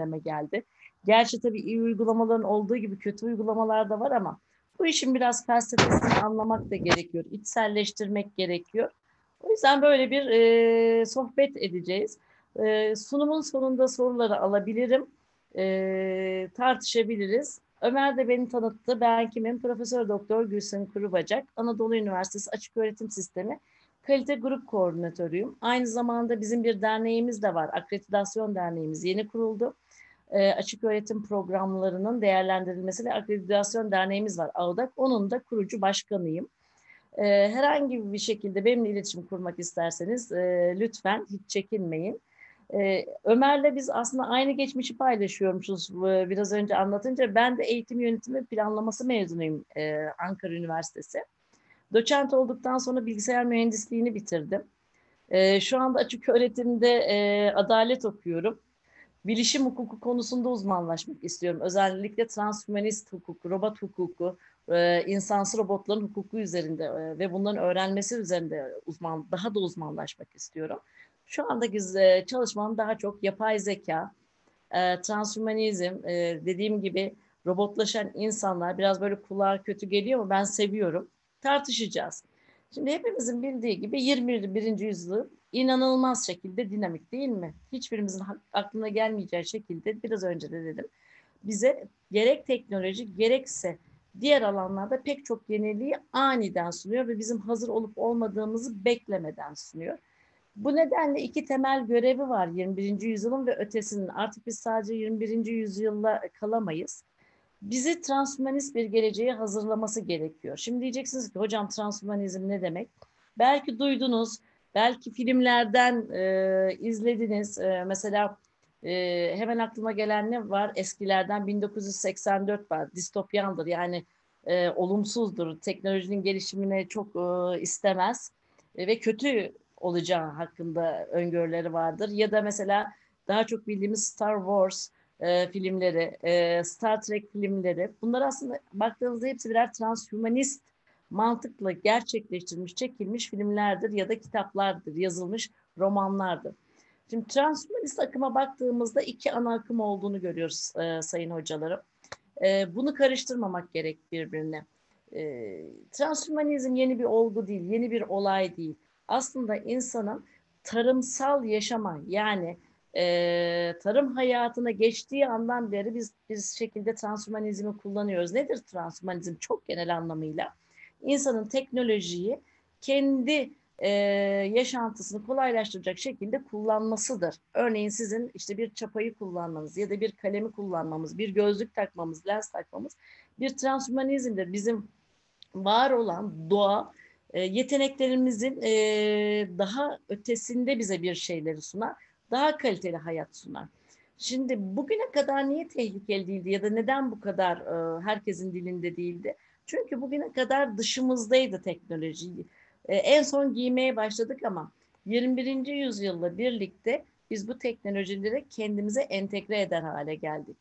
gündeme geldi. Gerçi tabii iyi uygulamaların olduğu gibi kötü uygulamalar da var ama bu işin biraz felsefesini anlamak da gerekiyor. içselleştirmek gerekiyor. O yüzden böyle bir e, sohbet edeceğiz. E, sunumun sonunda soruları alabilirim. E, tartışabiliriz. Ömer de beni tanıttı. Ben kimim? Profesör Doktor Gülsün Kurubacak. Anadolu Üniversitesi Açık Öğretim Sistemi Kalite Grup Koordinatörüyüm. Aynı zamanda bizim bir derneğimiz de var. Akreditasyon Derneğimiz yeni kuruldu. E, açık öğretim programlarının değerlendirilmesi ve akreditasyon derneğimiz var AUDAK. Onun da kurucu başkanıyım. E, herhangi bir şekilde benimle iletişim kurmak isterseniz e, lütfen hiç çekinmeyin. Ee, Ömer'le biz aslında aynı geçmişi paylaşıyormuşuz e, biraz önce anlatınca. Ben de eğitim yönetimi planlaması mezunuyum e, Ankara Üniversitesi. Doçent olduktan sonra bilgisayar mühendisliğini bitirdim. E, şu anda açık öğretimde e, adalet okuyorum. Bilişim hukuku konusunda uzmanlaşmak istiyorum. Özellikle transhumanist hukuku, robot hukuku, e, insansı robotların hukuku üzerinde e, ve bunların öğrenmesi üzerinde uzman, daha da uzmanlaşmak istiyorum. Şu andaki e, çalışmam daha çok yapay zeka, transhumanizm, dediğim gibi robotlaşan insanlar biraz böyle kulağa kötü geliyor ama ben seviyorum. Tartışacağız. Şimdi hepimizin bildiği gibi 21. yüzyıl inanılmaz şekilde dinamik değil mi? Hiçbirimizin aklına gelmeyeceği şekilde biraz önce de dedim. Bize gerek teknoloji gerekse diğer alanlarda pek çok yeniliği aniden sunuyor ve bizim hazır olup olmadığımızı beklemeden sunuyor. Bu nedenle iki temel görevi var 21. yüzyılın ve ötesinin. Artık biz sadece 21. yüzyılda kalamayız. Bizi transhumanist bir geleceğe hazırlaması gerekiyor. Şimdi diyeceksiniz ki hocam transhumanizm ne demek? Belki duydunuz, belki filmlerden e, izlediniz. E, mesela e, hemen aklıma gelen ne var? Eskilerden 1984 var. Distopyandır yani e, olumsuzdur. Teknolojinin gelişimine çok e, istemez e, ve kötü olacağı hakkında öngörüleri vardır. Ya da mesela daha çok bildiğimiz Star Wars e, filmleri, e, Star Trek filmleri. Bunlar aslında baktığınızda hepsi birer transhumanist mantıkla gerçekleştirilmiş, çekilmiş filmlerdir ya da kitaplardır, yazılmış romanlardır. Şimdi transhumanist akıma baktığımızda iki ana akım olduğunu görüyoruz e, sayın hocalarım. E, bunu karıştırmamak gerek birbirine. E, transhumanizm yeni bir olgu değil, yeni bir olay değil aslında insanın tarımsal yaşama yani e, tarım hayatına geçtiği andan beri biz bir şekilde transhumanizmi kullanıyoruz. Nedir transhumanizm çok genel anlamıyla? İnsanın teknolojiyi kendi e, yaşantısını kolaylaştıracak şekilde kullanmasıdır. Örneğin sizin işte bir çapayı kullanmanız ya da bir kalemi kullanmamız, bir gözlük takmamız, lens takmamız bir transhumanizmdir. Bizim var olan doğa e, yeteneklerimizin e, daha ötesinde bize bir şeyleri sunar. Daha kaliteli hayat sunar. Şimdi bugüne kadar niye tehlikeli değildi ya da neden bu kadar e, herkesin dilinde değildi? Çünkü bugüne kadar dışımızdaydı teknoloji. E, en son giymeye başladık ama 21. yüzyılla birlikte biz bu teknolojileri kendimize entegre eder hale geldik.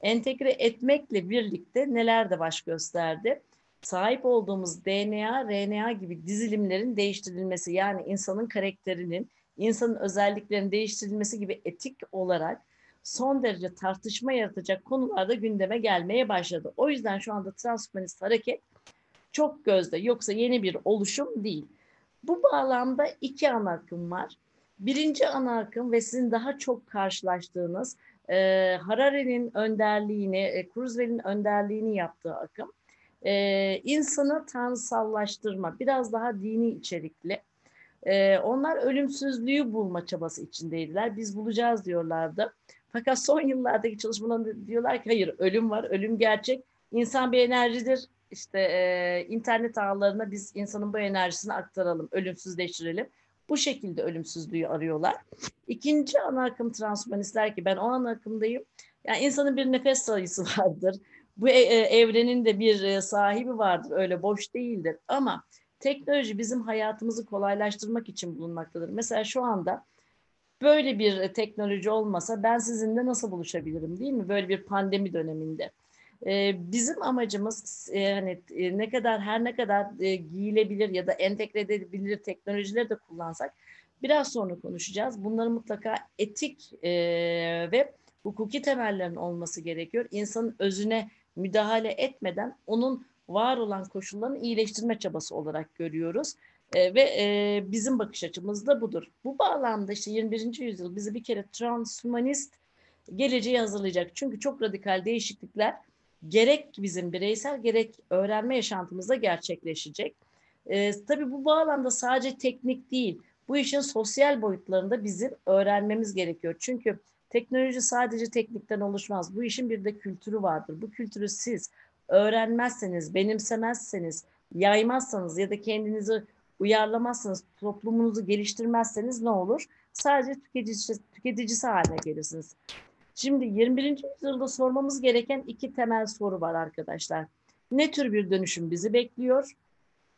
Entegre etmekle birlikte neler de baş gösterdi? sahip olduğumuz DNA, RNA gibi dizilimlerin değiştirilmesi yani insanın karakterinin, insanın özelliklerinin değiştirilmesi gibi etik olarak son derece tartışma yaratacak konularda gündeme gelmeye başladı. O yüzden şu anda transhumanist hareket çok gözde yoksa yeni bir oluşum değil. Bu bağlamda iki ana akım var. Birinci ana akım ve sizin daha çok karşılaştığınız e, Harare'nin önderliğini, e, Kurzweil'in önderliğini yaptığı akım e, insanı tanrısallaştırma, biraz daha dini içerikli. E, onlar ölümsüzlüğü bulma çabası içindeydiler. Biz bulacağız diyorlardı. Fakat son yıllardaki çalışmalarında diyorlar ki hayır ölüm var, ölüm gerçek. İnsan bir enerjidir. İşte e, internet ağlarına biz insanın bu enerjisini aktaralım, ölümsüzleştirelim. Bu şekilde ölümsüzlüğü arıyorlar. İkinci ana akım transhumanistler ki ben o ana akımdayım. Yani insanın bir nefes sayısı vardır bu e, evrenin de bir e, sahibi vardır. Öyle boş değildir. Ama teknoloji bizim hayatımızı kolaylaştırmak için bulunmaktadır. Mesela şu anda böyle bir teknoloji olmasa ben sizinle nasıl buluşabilirim değil mi? Böyle bir pandemi döneminde. Bizim amacımız yani ne kadar her ne kadar giyilebilir ya da entegre edilebilir teknolojileri de kullansak biraz sonra konuşacağız. Bunları mutlaka etik ve hukuki temellerin olması gerekiyor. İnsanın özüne müdahale etmeden onun var olan koşullarını iyileştirme çabası olarak görüyoruz. E, ve e, bizim bakış açımız da budur. Bu bağlamda işte 21. yüzyıl bizi bir kere transhumanist geleceği hazırlayacak. Çünkü çok radikal değişiklikler gerek bizim bireysel gerek öğrenme yaşantımızda gerçekleşecek. E, tabii bu bağlamda sadece teknik değil, bu işin sosyal boyutlarında bizim öğrenmemiz gerekiyor. Çünkü teknoloji sadece teknikten oluşmaz. Bu işin bir de kültürü vardır. Bu kültürü siz öğrenmezseniz, benimsemezseniz, yaymazsanız ya da kendinizi uyarlamazsanız, toplumunuzu geliştirmezseniz ne olur? Sadece tüketicisi, tüketicisi haline gelirsiniz. Şimdi 21. yüzyılda sormamız gereken iki temel soru var arkadaşlar. Ne tür bir dönüşüm bizi bekliyor?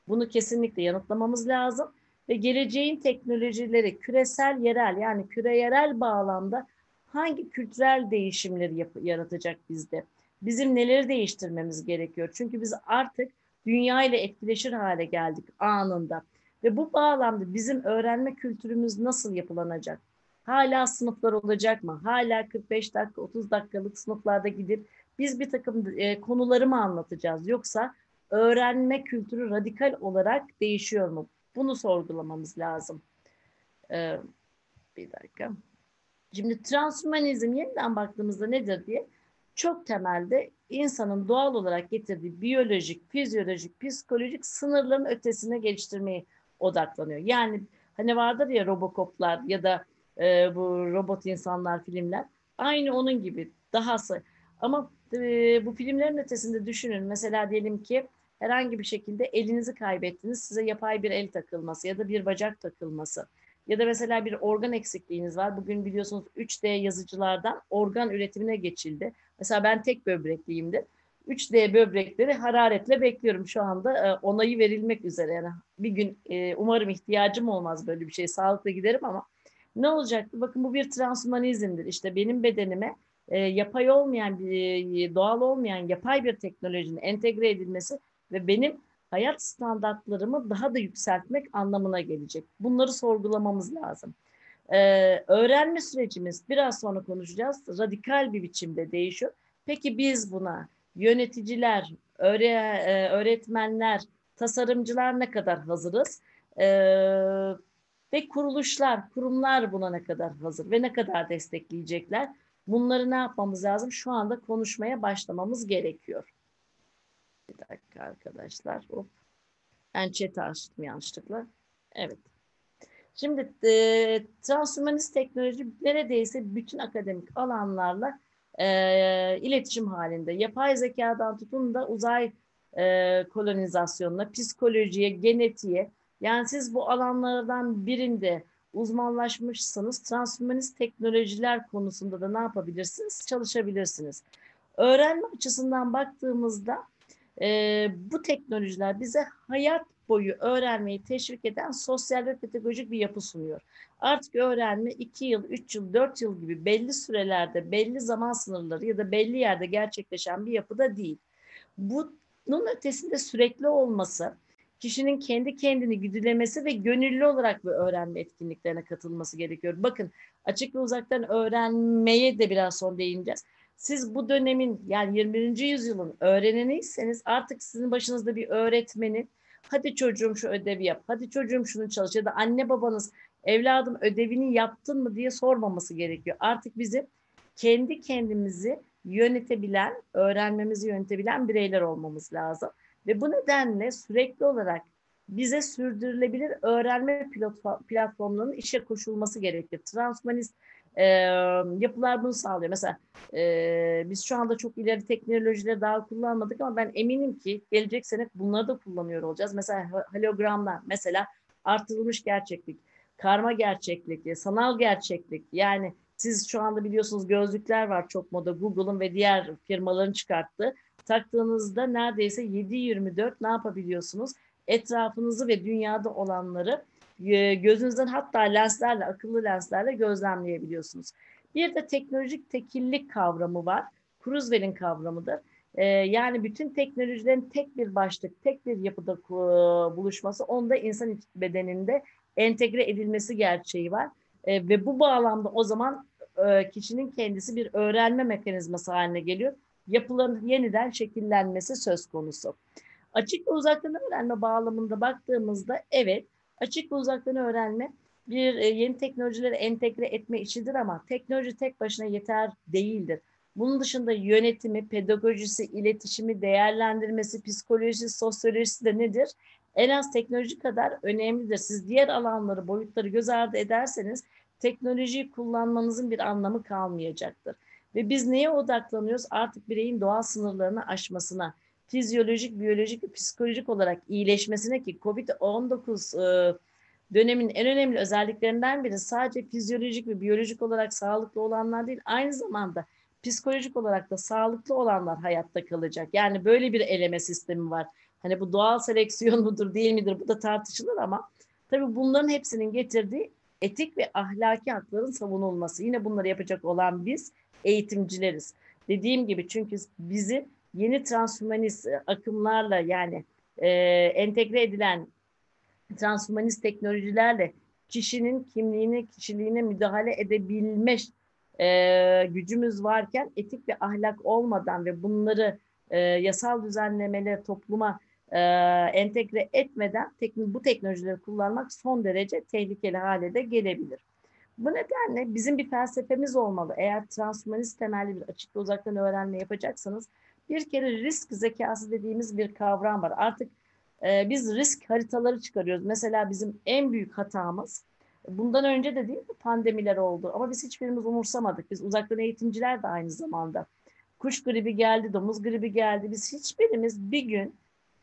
Bunu kesinlikle yanıtlamamız lazım. Ve geleceğin teknolojileri küresel yerel yani küre yerel bağlamda hangi kültürel değişimleri yap- yaratacak bizde? Bizim neleri değiştirmemiz gerekiyor? Çünkü biz artık dünya ile etkileşir hale geldik anında. Ve bu bağlamda bizim öğrenme kültürümüz nasıl yapılanacak? Hala sınıflar olacak mı? Hala 45 dakika, 30 dakikalık sınıflarda gidip biz bir takım e, konuları mı anlatacağız? Yoksa öğrenme kültürü radikal olarak değişiyor mu? Bunu sorgulamamız lazım. Ee, bir dakika. Şimdi transhumanizm yeniden baktığımızda nedir diye çok temelde insanın doğal olarak getirdiği biyolojik, fizyolojik, psikolojik sınırların ötesine geliştirmeyi odaklanıyor. Yani hani vardır ya Robocop'lar ya da e, bu robot insanlar filmler aynı onun gibi dahası. Ama e, bu filmlerin ötesinde düşünün. Mesela diyelim ki herhangi bir şekilde elinizi kaybettiniz. Size yapay bir el takılması ya da bir bacak takılması. Ya da mesela bir organ eksikliğiniz var. Bugün biliyorsunuz 3D yazıcılardan organ üretimine geçildi. Mesela ben tek böbrekliyimdir. 3D böbrekleri hararetle bekliyorum şu anda. E, onayı verilmek üzere. Yani bir gün e, umarım ihtiyacım olmaz böyle bir şey. Sağlıkla giderim ama ne olacaktı? Bakın bu bir transhumanizmdir. İşte benim bedenime e, yapay olmayan, e, doğal olmayan yapay bir teknolojinin entegre edilmesi ve benim hayat standartlarımı daha da yükseltmek anlamına gelecek. Bunları sorgulamamız lazım. Ee, öğrenme sürecimiz biraz sonra konuşacağız. Radikal bir biçimde değişiyor. Peki biz buna yöneticiler, öğre, e, öğretmenler, tasarımcılar ne kadar hazırız? Ee, ve kuruluşlar, kurumlar buna ne kadar hazır ve ne kadar destekleyecekler? Bunları ne yapmamız lazım? Şu anda konuşmaya başlamamız gerekiyor. Bir dakika arkadaşlar. Hop. Ben chat'i açtım yanlışlıkla. Evet. Şimdi e, transhumanist teknoloji neredeyse bütün akademik alanlarla e, iletişim halinde. Yapay zekadan tutun da uzay e, kolonizasyonuna, psikolojiye, genetiğe. Yani siz bu alanlardan birinde uzmanlaşmışsınız. Transhumanist teknolojiler konusunda da ne yapabilirsiniz? Çalışabilirsiniz. Öğrenme açısından baktığımızda e, bu teknolojiler bize hayat boyu öğrenmeyi teşvik eden sosyal ve pedagojik bir yapı sunuyor. Artık öğrenme 2 yıl, 3 yıl, 4 yıl gibi belli sürelerde, belli zaman sınırları ya da belli yerde gerçekleşen bir yapıda değil. Bunun ötesinde sürekli olması, kişinin kendi kendini güdülemesi ve gönüllü olarak bir öğrenme etkinliklerine katılması gerekiyor. Bakın açık ve uzaktan öğrenmeye de biraz sonra değineceğiz siz bu dönemin yani 21. yüzyılın öğreneniyseniz artık sizin başınızda bir öğretmenin hadi çocuğum şu ödevi yap, hadi çocuğum şunu çalış ya da anne babanız evladım ödevini yaptın mı diye sormaması gerekiyor. Artık bizim kendi kendimizi yönetebilen, öğrenmemizi yönetebilen bireyler olmamız lazım. Ve bu nedenle sürekli olarak bize sürdürülebilir öğrenme platformlarının işe koşulması gerekir. Transhumanist e, yapılar bunu sağlıyor. Mesela e, biz şu anda çok ileri teknolojileri daha kullanmadık ama ben eminim ki gelecek sene bunları da kullanıyor olacağız. Mesela hologramlar, mesela artırılmış gerçeklik, karma gerçeklik, sanal gerçeklik. Yani siz şu anda biliyorsunuz gözlükler var çok moda Google'ın ve diğer firmaların çıkarttığı. Taktığınızda neredeyse 7-24 ne yapabiliyorsunuz? Etrafınızı ve dünyada olanları gözünüzden hatta lenslerle, akıllı lenslerle gözlemleyebiliyorsunuz. Bir de teknolojik tekillik kavramı var. Kruzwell'in kavramıdır. Ee, yani bütün teknolojilerin tek bir başlık, tek bir yapıda e, buluşması, onda insan bedeninde entegre edilmesi gerçeği var. Ee, ve bu bağlamda o zaman e, kişinin kendisi bir öğrenme mekanizması haline geliyor. Yapıların yeniden şekillenmesi söz konusu. Açık ve uzaktan öğrenme bağlamında baktığımızda evet açık ve uzaktan öğrenme bir e, yeni teknolojileri entegre etme işidir ama teknoloji tek başına yeter değildir. Bunun dışında yönetimi, pedagojisi, iletişimi, değerlendirmesi, psikolojisi, sosyolojisi de nedir? En az teknoloji kadar önemlidir. Siz diğer alanları, boyutları göz ardı ederseniz teknolojiyi kullanmanızın bir anlamı kalmayacaktır. Ve biz neye odaklanıyoruz? Artık bireyin doğal sınırlarını aşmasına, fizyolojik, biyolojik ve psikolojik olarak iyileşmesine ki COVID-19 e, dönemin en önemli özelliklerinden biri sadece fizyolojik ve biyolojik olarak sağlıklı olanlar değil, aynı zamanda psikolojik olarak da sağlıklı olanlar hayatta kalacak. Yani böyle bir eleme sistemi var. Hani bu doğal seleksiyon mudur değil midir bu da tartışılır ama tabii bunların hepsinin getirdiği etik ve ahlaki hakların savunulması. Yine bunları yapacak olan biz eğitimcileriz. Dediğim gibi çünkü bizi yeni transhumanist akımlarla yani e, entegre edilen transhumanist teknolojilerle kişinin kimliğine, kişiliğine müdahale edebilme e, gücümüz varken etik ve ahlak olmadan ve bunları e, yasal düzenlemeler topluma e, entegre etmeden tekn bu teknolojileri kullanmak son derece tehlikeli hale de gelebilir. Bu nedenle bizim bir felsefemiz olmalı. Eğer transhumanist temelli bir açık ve uzaktan öğrenme yapacaksanız bir kere risk zekası dediğimiz bir kavram var. Artık e, biz risk haritaları çıkarıyoruz. Mesela bizim en büyük hatamız bundan önce de değil mi pandemiler oldu ama biz hiçbirimiz umursamadık. Biz uzaktan eğitimciler de aynı zamanda. Kuş gribi geldi, domuz gribi geldi. Biz hiçbirimiz bir gün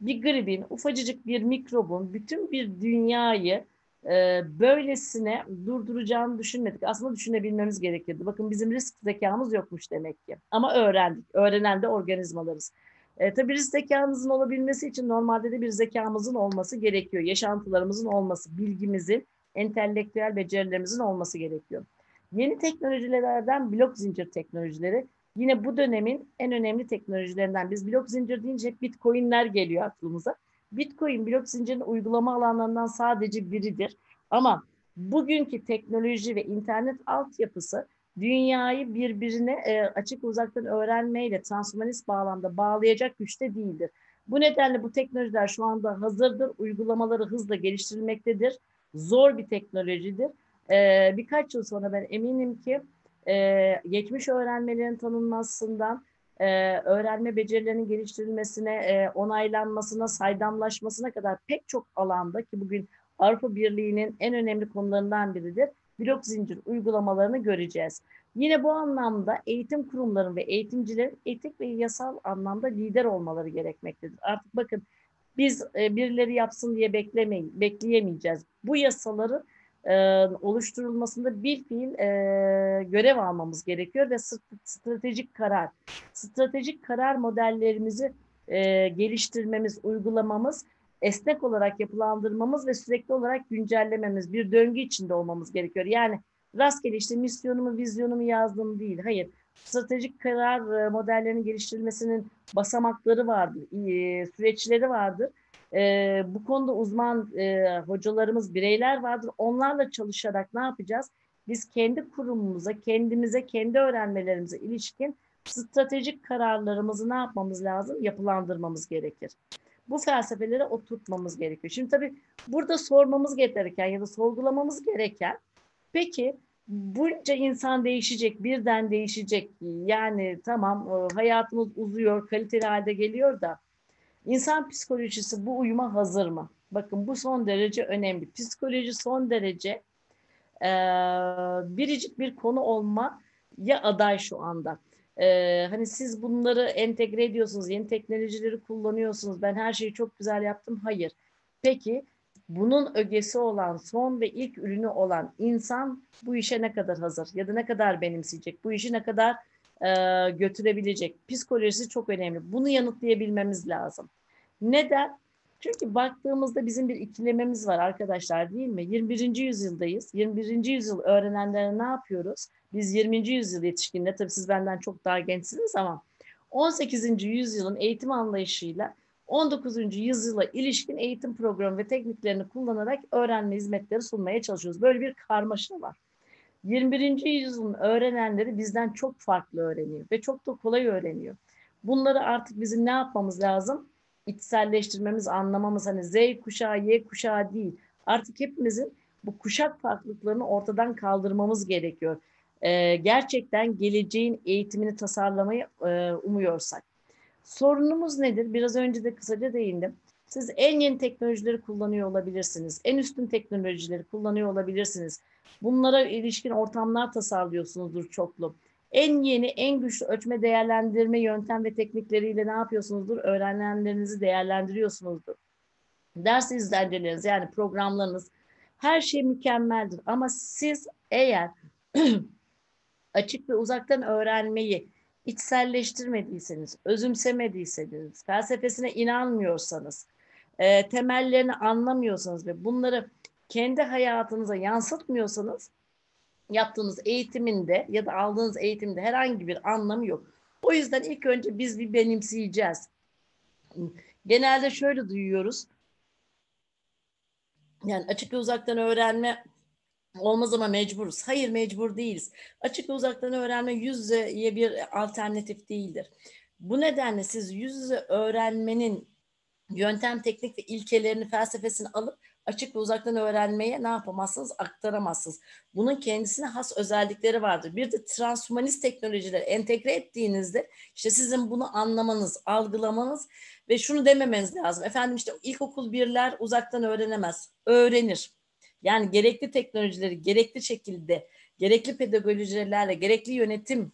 bir gribin, ufacıcık bir mikrobun bütün bir dünyayı e, böylesine durduracağını düşünmedik. Aslında düşünebilmemiz gerekirdi. Bakın bizim risk zekamız yokmuş demek ki. Ama öğrendik. Öğrenen de organizmalarız. E, tabii risk zekamızın olabilmesi için normalde de bir zekamızın olması gerekiyor. Yaşantılarımızın olması, bilgimizin, entelektüel becerilerimizin olması gerekiyor. Yeni teknolojilerden blok zincir teknolojileri yine bu dönemin en önemli teknolojilerinden. Biz blok zincir deyince hep bitcoinler geliyor aklımıza. Bitcoin blok zincirin uygulama alanlarından sadece biridir. Ama bugünkü teknoloji ve internet altyapısı dünyayı birbirine e, açık uzaktan öğrenmeyle transhumanist bağlamda bağlayacak güçte değildir. Bu nedenle bu teknolojiler şu anda hazırdır, uygulamaları hızla geliştirilmektedir. Zor bir teknolojidir. E, birkaç yıl sonra ben eminim ki e, geçmiş öğrenmelerin tanınmasından, e, öğrenme becerilerinin geliştirilmesine, e, onaylanmasına, saydamlaşmasına kadar pek çok alanda ki bugün Avrupa Birliği'nin en önemli konularından biridir blok zincir uygulamalarını göreceğiz. Yine bu anlamda eğitim kurumların ve eğitimcilerin etik ve yasal anlamda lider olmaları gerekmektedir. Artık bakın biz e, birileri yapsın diye beklemeyin, bekleyemeyeceğiz. Bu yasaları e, oluşturulmasında bir fiil e, görev almamız gerekiyor ve stratejik karar, stratejik karar modellerimizi e, geliştirmemiz, uygulamamız esnek olarak yapılandırmamız ve sürekli olarak güncellememiz, bir döngü içinde olmamız gerekiyor. Yani rastgele işte misyonumu, vizyonumu yazdım değil. Hayır. Stratejik karar e, modellerinin geliştirilmesinin basamakları vardır, e, süreçleri vardır. E, bu konuda uzman hocalarımız, bireyler vardır. Onlarla çalışarak ne yapacağız? Biz kendi kurumumuza, kendimize, kendi öğrenmelerimize ilişkin stratejik kararlarımızı ne yapmamız lazım? Yapılandırmamız gerekir bu felsefeleri oturtmamız gerekiyor. Şimdi tabii burada sormamız gereken ya da sorgulamamız gereken peki bunca insan değişecek, birden değişecek. Yani tamam e, hayatımız uzuyor, kaliteli halde geliyor da insan psikolojisi bu uyuma hazır mı? Bakın bu son derece önemli. Psikoloji son derece e, biricik bir konu olma ya aday şu anda. Ee, hani siz bunları entegre ediyorsunuz, yeni teknolojileri kullanıyorsunuz. Ben her şeyi çok güzel yaptım. Hayır. Peki bunun ögesi olan, son ve ilk ürünü olan insan bu işe ne kadar hazır ya da ne kadar benimseyecek, bu işi ne kadar e, götürebilecek? Psikolojisi çok önemli. Bunu yanıtlayabilmemiz lazım. Neden? Çünkü baktığımızda bizim bir ikilememiz var arkadaşlar değil mi? 21. yüzyıldayız. 21. yüzyıl öğrenenlere ne yapıyoruz? Biz 20. yüzyıl yetişkinler, tabii siz benden çok daha gençsiniz ama 18. yüzyılın eğitim anlayışıyla 19. yüzyıla ilişkin eğitim programı ve tekniklerini kullanarak öğrenme hizmetleri sunmaya çalışıyoruz. Böyle bir karmaşa var. 21. yüzyılın öğrenenleri bizden çok farklı öğreniyor ve çok da kolay öğreniyor. Bunları artık bizim ne yapmamız lazım? İçselleştirmemiz, anlamamız hani Z kuşağı, Y kuşağı değil. Artık hepimizin bu kuşak farklılıklarını ortadan kaldırmamız gerekiyor. Ee, gerçekten geleceğin eğitimini tasarlamayı e, umuyorsak. Sorunumuz nedir? Biraz önce de kısaca değindim. Siz en yeni teknolojileri kullanıyor olabilirsiniz. En üstün teknolojileri kullanıyor olabilirsiniz. Bunlara ilişkin ortamlar tasarlıyorsunuzdur çoklu. En yeni, en güçlü ölçme değerlendirme yöntem ve teknikleriyle ne yapıyorsunuzdur? Öğrenenlerinizi değerlendiriyorsunuzdur. Ders izlenceleriniz yani programlarınız her şey mükemmeldir. Ama siz eğer açık ve uzaktan öğrenmeyi içselleştirmediyseniz, özümsemediyseniz, felsefesine inanmıyorsanız, e, temellerini anlamıyorsanız ve bunları kendi hayatınıza yansıtmıyorsanız yaptığınız eğitiminde ya da aldığınız eğitimde herhangi bir anlamı yok. O yüzden ilk önce biz bir benimseyeceğiz. Genelde şöyle duyuyoruz. Yani açık ve uzaktan öğrenme olmaz ama mecburuz. Hayır mecbur değiliz. Açık ve uzaktan öğrenme yüz yüzeye bir alternatif değildir. Bu nedenle siz yüz yüze öğrenmenin yöntem, teknik ve ilkelerini, felsefesini alıp açık ve uzaktan öğrenmeye ne yapamazsınız? Aktaramazsınız. Bunun kendisine has özellikleri vardır. Bir de transhumanist teknolojileri entegre ettiğinizde işte sizin bunu anlamanız, algılamanız ve şunu dememeniz lazım. Efendim işte ilkokul birler uzaktan öğrenemez. Öğrenir. Yani gerekli teknolojileri gerekli şekilde, gerekli pedagojilerle, gerekli yönetim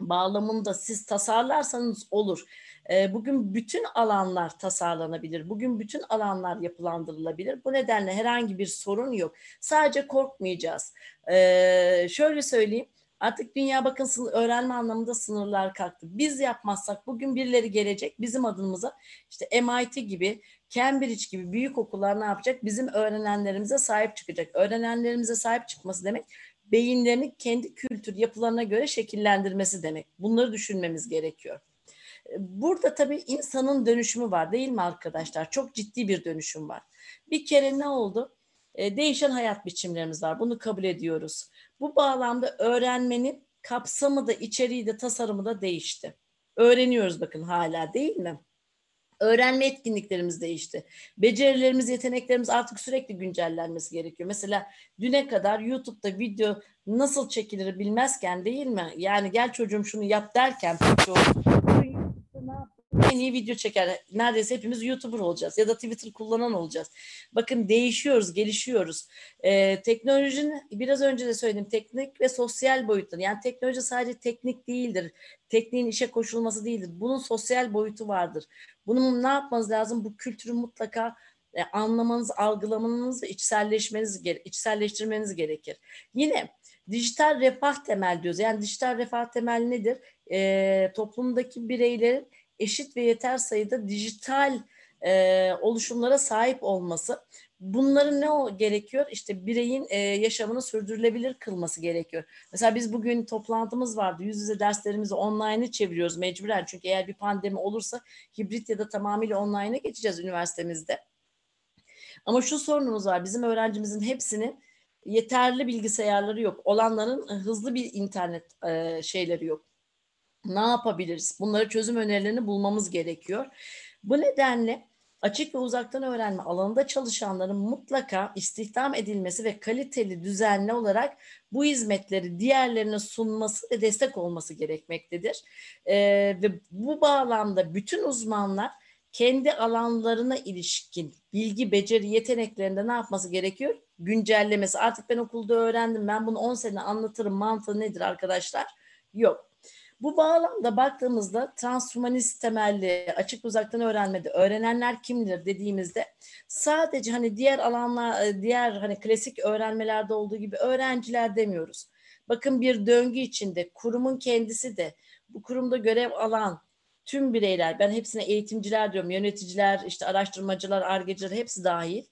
bağlamında siz tasarlarsanız olur. Ee, bugün bütün alanlar tasarlanabilir. Bugün bütün alanlar yapılandırılabilir. Bu nedenle herhangi bir sorun yok. Sadece korkmayacağız. Ee, şöyle söyleyeyim. Artık dünya bakın öğrenme anlamında sınırlar kalktı. Biz yapmazsak bugün birileri gelecek bizim adımıza işte MIT gibi, Cambridge gibi büyük okullar ne yapacak? Bizim öğrenenlerimize sahip çıkacak. Öğrenenlerimize sahip çıkması demek beyinlerini kendi kültür yapılarına göre şekillendirmesi demek. Bunları düşünmemiz gerekiyor. Burada tabii insanın dönüşümü var değil mi arkadaşlar? Çok ciddi bir dönüşüm var. Bir kere ne oldu? E, değişen hayat biçimlerimiz var. Bunu kabul ediyoruz. Bu bağlamda öğrenmenin kapsamı da içeriği de tasarımı da değişti. Öğreniyoruz bakın hala değil mi? Öğrenme etkinliklerimiz değişti. Becerilerimiz, yeteneklerimiz artık sürekli güncellenmesi gerekiyor. Mesela düne kadar YouTube'da video nasıl çekilir bilmezken değil mi? Yani gel çocuğum şunu yap derken yaptı? En iyi video çeker. Neredeyse hepimiz YouTuber olacağız ya da Twitter kullanan olacağız. Bakın değişiyoruz, gelişiyoruz. Ee, teknolojinin biraz önce de söyledim teknik ve sosyal boyutları. Yani teknoloji sadece teknik değildir. Tekniğin işe koşulması değildir. Bunun sosyal boyutu vardır. Bunun ne yapmanız lazım? Bu kültürü mutlaka e, anlamanız, algılamanız içselleşmeniz, içselleştirmeniz gerekir. Yine dijital refah temel diyoruz. Yani dijital refah temel nedir? E, toplumdaki bireylerin eşit ve yeter sayıda dijital e, oluşumlara sahip olması. Bunların ne gerekiyor? İşte bireyin e, yaşamını sürdürülebilir kılması gerekiyor. Mesela biz bugün toplantımız vardı. Yüz yüze derslerimizi online'ı çeviriyoruz mecburen. Çünkü eğer bir pandemi olursa hibrit ya da tamamıyla online'a geçeceğiz üniversitemizde. Ama şu sorunumuz var. Bizim öğrencimizin hepsinin yeterli bilgisayarları yok. Olanların hızlı bir internet e, şeyleri yok ne yapabiliriz? Bunları çözüm önerilerini bulmamız gerekiyor. Bu nedenle açık ve uzaktan öğrenme alanında çalışanların mutlaka istihdam edilmesi ve kaliteli, düzenli olarak bu hizmetleri diğerlerine sunması ve destek olması gerekmektedir. Ee, ve bu bağlamda bütün uzmanlar kendi alanlarına ilişkin bilgi, beceri, yeteneklerinde ne yapması gerekiyor? Güncellemesi. Artık ben okulda öğrendim, ben bunu 10 sene anlatırım mantığı nedir arkadaşlar? Yok. Bu bağlamda baktığımızda transhumanist temelli açık uzaktan öğrenmede öğrenenler kimdir dediğimizde sadece hani diğer alanlar e, diğer hani klasik öğrenmelerde olduğu gibi öğrenciler demiyoruz. Bakın bir döngü içinde kurumun kendisi de bu kurumda görev alan tüm bireyler ben hepsine eğitimciler diyorum yöneticiler işte araştırmacılar argeciler hepsi dahil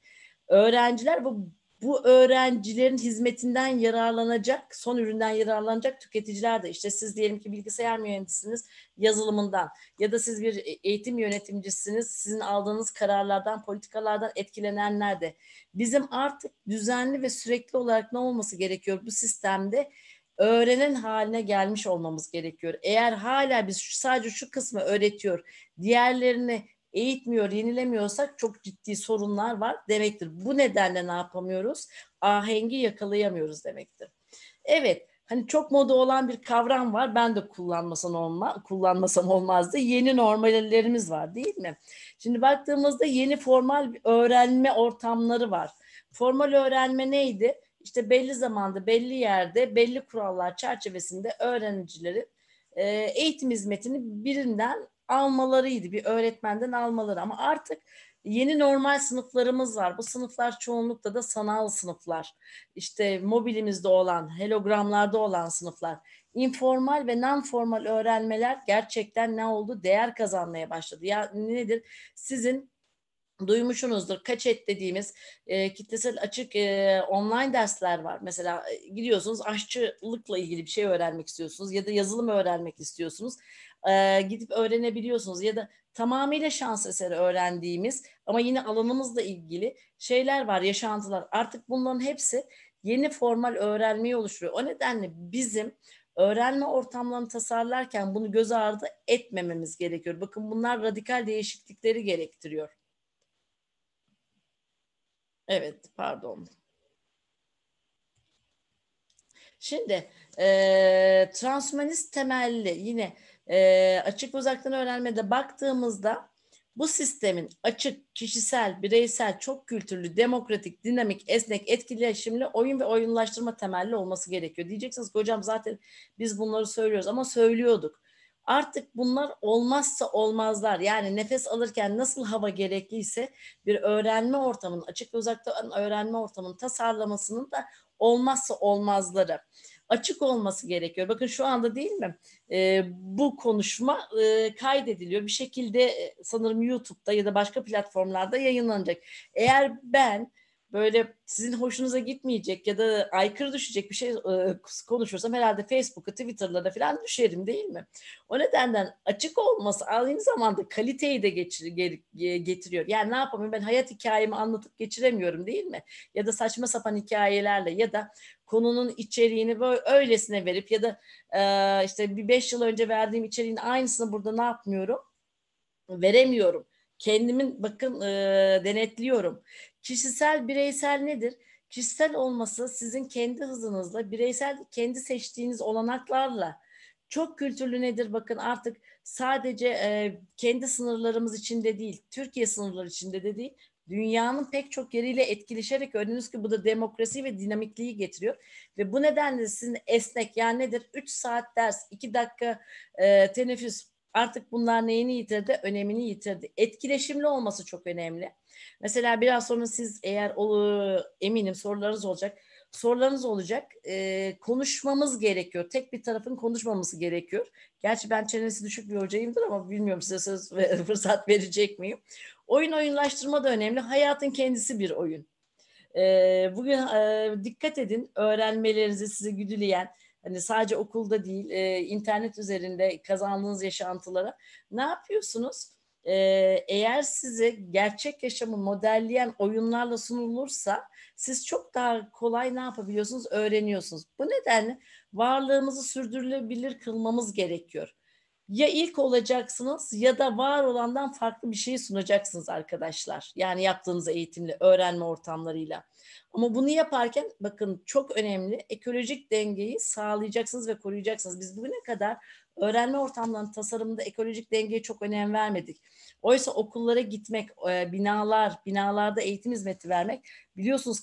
öğrenciler bu bu öğrencilerin hizmetinden yararlanacak, son üründen yararlanacak tüketiciler de işte siz diyelim ki bilgisayar mühendisiniz yazılımından ya da siz bir eğitim yöneticisiniz, sizin aldığınız kararlardan, politikalardan etkilenenler de. Bizim artık düzenli ve sürekli olarak ne olması gerekiyor bu sistemde? öğrenen haline gelmiş olmamız gerekiyor. Eğer hala biz sadece şu kısmı öğretiyor, diğerlerini eğitmiyor, yenilemiyorsak çok ciddi sorunlar var demektir. Bu nedenle ne yapamıyoruz? Ahengi yakalayamıyoruz demektir. Evet, hani çok moda olan bir kavram var. Ben de kullanmasam olma, kullanmasam olmazdı. Yeni normallerimiz var, değil mi? Şimdi baktığımızda yeni formal öğrenme ortamları var. Formal öğrenme neydi? İşte belli zamanda, belli yerde, belli kurallar çerçevesinde öğrencilerin eğitim hizmetini birinden almalarıydı. Bir öğretmenden almaları ama artık yeni normal sınıflarımız var. Bu sınıflar çoğunlukla da sanal sınıflar. İşte mobilimizde olan, helogramlarda olan sınıflar. Informal ve non-formal öğrenmeler gerçekten ne oldu? Değer kazanmaya başladı. Ya nedir? Sizin duymuşsunuzdur. Kaçet dediğimiz e, kitlesel açık e, online dersler var. Mesela e, gidiyorsunuz aşçılıkla ilgili bir şey öğrenmek istiyorsunuz ya da yazılım öğrenmek istiyorsunuz. E, gidip öğrenebiliyorsunuz ya da tamamıyla şans eseri öğrendiğimiz ama yine alanımızla ilgili şeyler var, yaşantılar. Artık bunların hepsi yeni formal öğrenmeyi oluşturuyor. O nedenle bizim öğrenme ortamlarını tasarlarken bunu göz ardı etmememiz gerekiyor. Bakın bunlar radikal değişiklikleri gerektiriyor. Evet, pardon. Şimdi e, transhumanist temelli yine e, açık uzaktan öğrenmede baktığımızda bu sistemin açık, kişisel, bireysel, çok kültürlü, demokratik, dinamik, esnek, etkileşimli oyun ve oyunlaştırma temelli olması gerekiyor. Diyeceksiniz ki hocam zaten biz bunları söylüyoruz ama söylüyorduk. Artık bunlar olmazsa olmazlar. Yani nefes alırken nasıl hava gerekliyse bir öğrenme ortamının, açık ve uzaktan öğrenme ortamının tasarlamasının da olmazsa olmazları açık olması gerekiyor. Bakın şu anda değil mi? E, bu konuşma e, kaydediliyor. Bir şekilde e, sanırım YouTube'da ya da başka platformlarda yayınlanacak. Eğer ben böyle sizin hoşunuza gitmeyecek ya da aykırı düşecek bir şey e, konuşursam herhalde Facebook'a, Twitter'lara falan düşerim değil mi? O nedenden açık olması aynı zamanda kaliteyi de getiriyor. Yani ne yapayım ben hayat hikayemi anlatıp geçiremiyorum değil mi? Ya da saçma sapan hikayelerle ya da konunun içeriğini böyle öylesine verip ya da e, işte bir beş yıl önce verdiğim içeriğin aynısını burada ne yapmıyorum? Veremiyorum. Kendimin bakın e, denetliyorum. Kişisel bireysel nedir? Kişisel olması sizin kendi hızınızla, bireysel kendi seçtiğiniz olanaklarla çok kültürlü nedir? Bakın artık sadece e, kendi sınırlarımız içinde değil, Türkiye sınırları içinde de değil, dünyanın pek çok yeriyle etkileşerek gördüğünüz ki bu da demokrasi ve dinamikliği getiriyor. Ve bu nedenle sizin esnek yani nedir? 3 saat ders, 2 dakika e, teneffüs artık bunlar neyini yitirdi? Önemini yitirdi. Etkileşimli olması çok önemli. Mesela biraz sonra siz eğer o, eminim sorularınız olacak. Sorularınız olacak. E, konuşmamız gerekiyor. Tek bir tarafın konuşmaması gerekiyor. Gerçi ben çenesi düşük bir hocayımdır ama bilmiyorum size söz ve fırsat verecek miyim? Oyun oyunlaştırma da önemli. Hayatın kendisi bir oyun. E, bugün e, dikkat edin öğrenmelerinizi sizi güdüleyen hani sadece okulda değil e, internet üzerinde kazandığınız yaşantılara ne yapıyorsunuz? E, eğer size gerçek yaşamı modelleyen oyunlarla sunulursa siz çok daha kolay ne yapabiliyorsunuz? Öğreniyorsunuz. Bu nedenle varlığımızı sürdürülebilir kılmamız gerekiyor ya ilk olacaksınız ya da var olandan farklı bir şey sunacaksınız arkadaşlar. Yani yaptığınız eğitimle, öğrenme ortamlarıyla. Ama bunu yaparken bakın çok önemli ekolojik dengeyi sağlayacaksınız ve koruyacaksınız. Biz bugüne kadar öğrenme ortamlarının tasarımında ekolojik dengeye çok önem vermedik. Oysa okullara gitmek, e, binalar, binalarda eğitim hizmeti vermek biliyorsunuz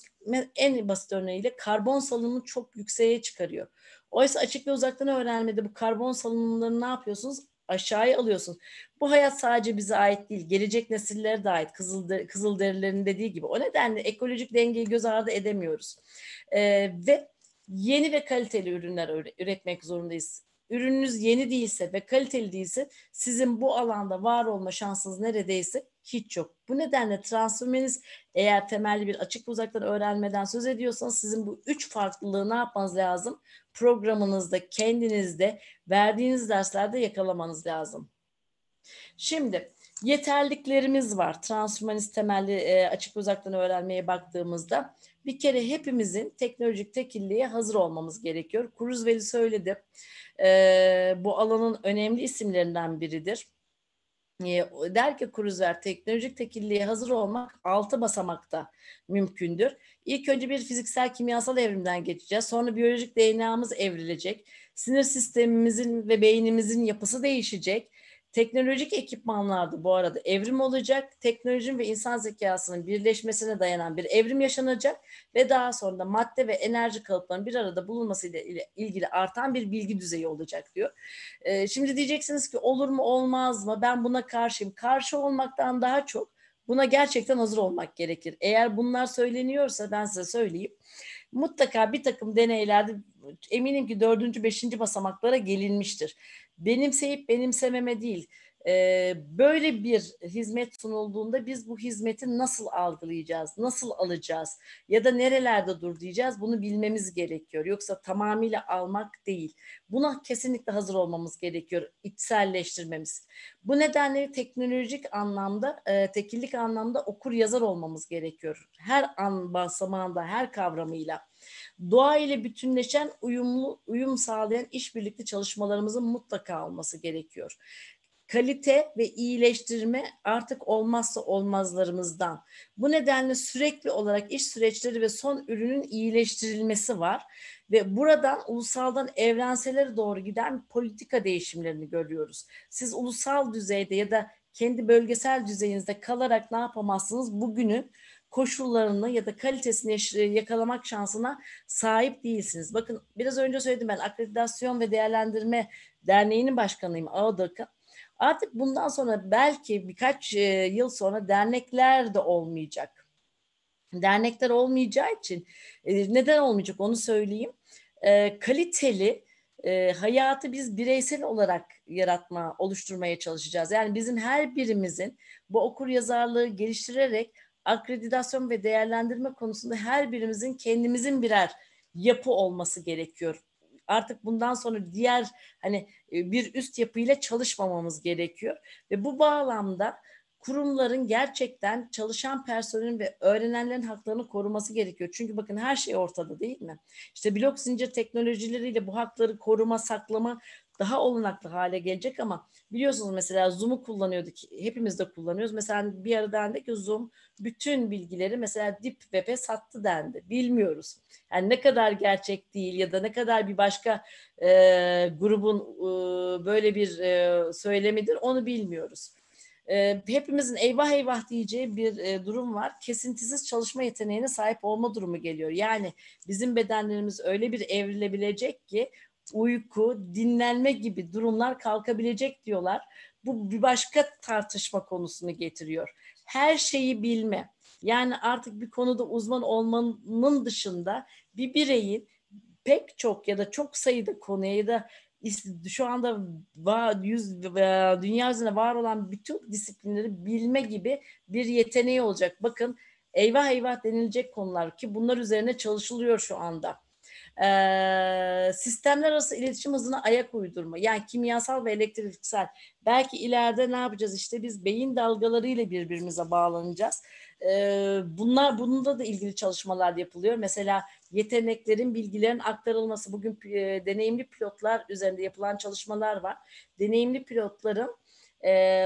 en basit örneğiyle karbon salınımını çok yükseğe çıkarıyor. Oysa açık ve uzaktan öğrenmede bu karbon salınımlarını ne yapıyorsunuz? Aşağıya alıyorsunuz. Bu hayat sadece bize ait değil. Gelecek nesillere de ait. Kızıl, Kızılderililerin dediği gibi. O nedenle ekolojik dengeyi göz ardı edemiyoruz. Ee, ve yeni ve kaliteli ürünler üretmek zorundayız. Ürününüz yeni değilse ve kaliteli değilse sizin bu alanda var olma şansınız neredeyse hiç yok. Bu nedenle transfermeniz eğer temelli bir açık uzaktan öğrenmeden söz ediyorsanız sizin bu üç farklılığı ne yapmanız lazım? Programınızda, kendinizde, verdiğiniz derslerde yakalamanız lazım. Şimdi yeterliklerimiz var. Transhumanist temelli e, açık uzaktan öğrenmeye baktığımızda bir kere hepimizin teknolojik tekilliğe hazır olmamız gerekiyor. Kuruzveli söyledi. E, bu alanın önemli isimlerinden biridir. Der ki Kuruzer teknolojik tekilliğe hazır olmak altı basamakta mümkündür. İlk önce bir fiziksel kimyasal evrimden geçeceğiz. Sonra biyolojik DNA'mız evrilecek. Sinir sistemimizin ve beynimizin yapısı değişecek Teknolojik ekipmanlarda bu arada evrim olacak. Teknolojinin ve insan zekasının birleşmesine dayanan bir evrim yaşanacak ve daha sonra da madde ve enerji kalıplarının bir arada bulunması ile ilgili artan bir bilgi düzeyi olacak diyor. Ee, şimdi diyeceksiniz ki olur mu olmaz mı? Ben buna karşıyım. Karşı olmaktan daha çok buna gerçekten hazır olmak gerekir. Eğer bunlar söyleniyorsa ben size söyleyeyim. Mutlaka bir takım deneylerde eminim ki dördüncü, beşinci basamaklara gelinmiştir benimseyip benimsememe değil. E, böyle bir hizmet sunulduğunda biz bu hizmeti nasıl algılayacağız, nasıl alacağız ya da nerelerde dur diyeceğiz bunu bilmemiz gerekiyor. Yoksa tamamıyla almak değil. Buna kesinlikle hazır olmamız gerekiyor, içselleştirmemiz. Bu nedenle teknolojik anlamda, e, tekillik anlamda okur yazar olmamız gerekiyor. Her an basamağında, her kavramıyla doğa ile bütünleşen uyumlu uyum sağlayan işbirlikli çalışmalarımızın mutlaka olması gerekiyor. Kalite ve iyileştirme artık olmazsa olmazlarımızdan. Bu nedenle sürekli olarak iş süreçleri ve son ürünün iyileştirilmesi var ve buradan ulusaldan evrenselere doğru giden politika değişimlerini görüyoruz. Siz ulusal düzeyde ya da kendi bölgesel düzeyinizde kalarak ne yapamazsınız? Bugünün koşullarını ya da kalitesini yakalamak şansına sahip değilsiniz. Bakın biraz önce söyledim ben akreditasyon ve değerlendirme derneğinin başkanıyım AODAK'ın. Artık bundan sonra belki birkaç e, yıl sonra dernekler de olmayacak. Dernekler olmayacağı için e, neden olmayacak onu söyleyeyim. E, kaliteli hayatı biz bireysel olarak yaratma, oluşturmaya çalışacağız. Yani bizim her birimizin bu okur yazarlığı geliştirerek akreditasyon ve değerlendirme konusunda her birimizin kendimizin birer yapı olması gerekiyor. Artık bundan sonra diğer hani bir üst yapıyla çalışmamamız gerekiyor ve bu bağlamda kurumların gerçekten çalışan personelin ve öğrenenlerin haklarını koruması gerekiyor. Çünkü bakın her şey ortada değil mi? İşte blok zincir teknolojileriyle bu hakları koruma, saklama daha olanaklı hale gelecek ama biliyorsunuz mesela Zoom'u kullanıyorduk. Hepimiz de kullanıyoruz. Mesela bir ara dendi ki Zoom bütün bilgileri mesela Deep Web'e sattı dendi. Bilmiyoruz. Yani ne kadar gerçek değil ya da ne kadar bir başka e, grubun e, böyle bir e, söylemidir onu bilmiyoruz. E, hepimizin eyvah eyvah diyeceği bir e, durum var. Kesintisiz çalışma yeteneğine sahip olma durumu geliyor. Yani bizim bedenlerimiz öyle bir evrilebilecek ki uyku, dinlenme gibi durumlar kalkabilecek diyorlar. Bu bir başka tartışma konusunu getiriyor. Her şeyi bilme. Yani artık bir konuda uzman olmanın dışında bir bireyin pek çok ya da çok sayıda konuya ya da şu anda var, yüz, dünya üzerinde var olan bütün disiplinleri bilme gibi bir yeteneği olacak. Bakın eyvah eyvah denilecek konular ki bunlar üzerine çalışılıyor şu anda sistemler arası iletişim hızına ayak uydurma. Yani kimyasal ve elektriksel. Belki ileride ne yapacağız? İşte biz beyin dalgaları ile birbirimize bağlanacağız. Bunlar bununla da ilgili çalışmalar yapılıyor. Mesela yeteneklerin, bilgilerin aktarılması. Bugün deneyimli pilotlar üzerinde yapılan çalışmalar var. Deneyimli pilotların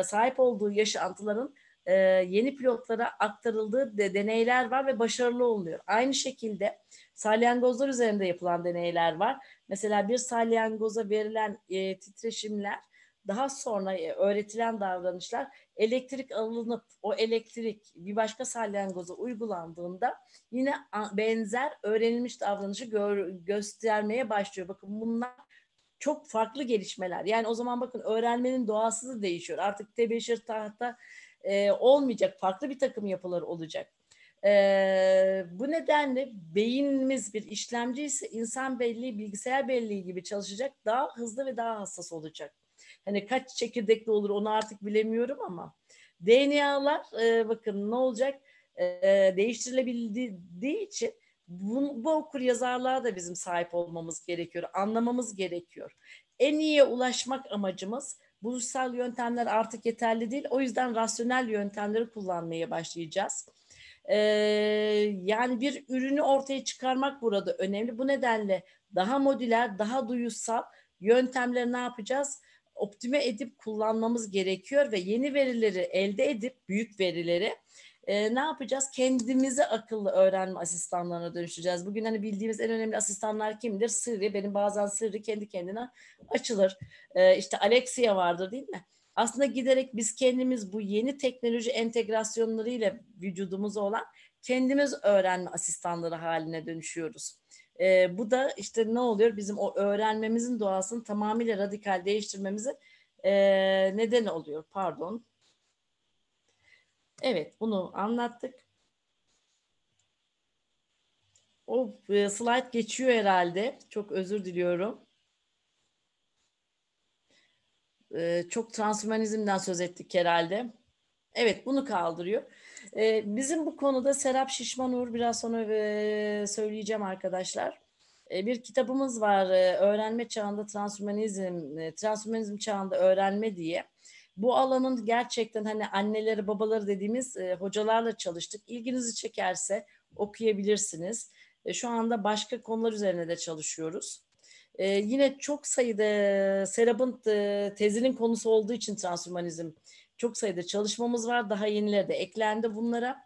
sahip olduğu yaşantıların e, yeni pilotlara aktarıldığı de, deneyler var ve başarılı oluyor. Aynı şekilde salyangozlar üzerinde yapılan deneyler var. Mesela bir salyangoza verilen e, titreşimler daha sonra e, öğretilen davranışlar elektrik alınıp o elektrik bir başka salyangoza uygulandığında yine benzer öğrenilmiş davranışı gör, göstermeye başlıyor. Bakın bunlar çok farklı gelişmeler. Yani o zaman bakın öğrenmenin doğası da değişiyor. Artık tebeşir tahta e, olmayacak. Farklı bir takım yapılar olacak. E, bu nedenle beynimiz bir işlemci ise insan belleği, bilgisayar belleği gibi çalışacak. Daha hızlı ve daha hassas olacak. Hani kaç çekirdekli olur onu artık bilemiyorum ama DNA'lar e, bakın ne olacak e, değiştirilebildiği için bu, bu okur yazarlığa da bizim sahip olmamız gerekiyor, anlamamız gerekiyor. En iyiye ulaşmak amacımız buluşsal yöntemler artık yeterli değil. O yüzden rasyonel yöntemleri kullanmaya başlayacağız. Ee, yani bir ürünü ortaya çıkarmak burada önemli. Bu nedenle daha modüler, daha duyusal yöntemleri ne yapacağız? Optime edip kullanmamız gerekiyor ve yeni verileri elde edip büyük verileri e, ne yapacağız? Kendimizi akıllı öğrenme asistanlarına dönüşeceğiz. Bugün hani bildiğimiz en önemli asistanlar kimdir? Siri. Benim bazen Siri kendi kendine açılır. E, işte Alexia vardır değil mi? Aslında giderek biz kendimiz bu yeni teknoloji entegrasyonlarıyla vücudumuza olan kendimiz öğrenme asistanları haline dönüşüyoruz. E, bu da işte ne oluyor? Bizim o öğrenmemizin doğasını tamamıyla radikal değiştirmemizi e, neden oluyor. Pardon. Evet, bunu anlattık. O e, slide geçiyor herhalde. Çok özür diliyorum. E, çok transhumanizmden söz ettik herhalde. Evet, bunu kaldırıyor. E, bizim bu konuda Serap Şişmanur biraz sonra söyleyeceğim arkadaşlar. Bir kitabımız var. Öğrenme çağında transhumanizm, transhumanizm çağında öğrenme diye. Bu alanın gerçekten hani anneleri babaları dediğimiz e, hocalarla çalıştık. İlginizi çekerse okuyabilirsiniz. E, şu anda başka konular üzerine de çalışıyoruz. E, yine çok sayıda Serap'ın e, tezinin konusu olduğu için transhumanizm çok sayıda çalışmamız var. Daha yenileri de eklendi bunlara.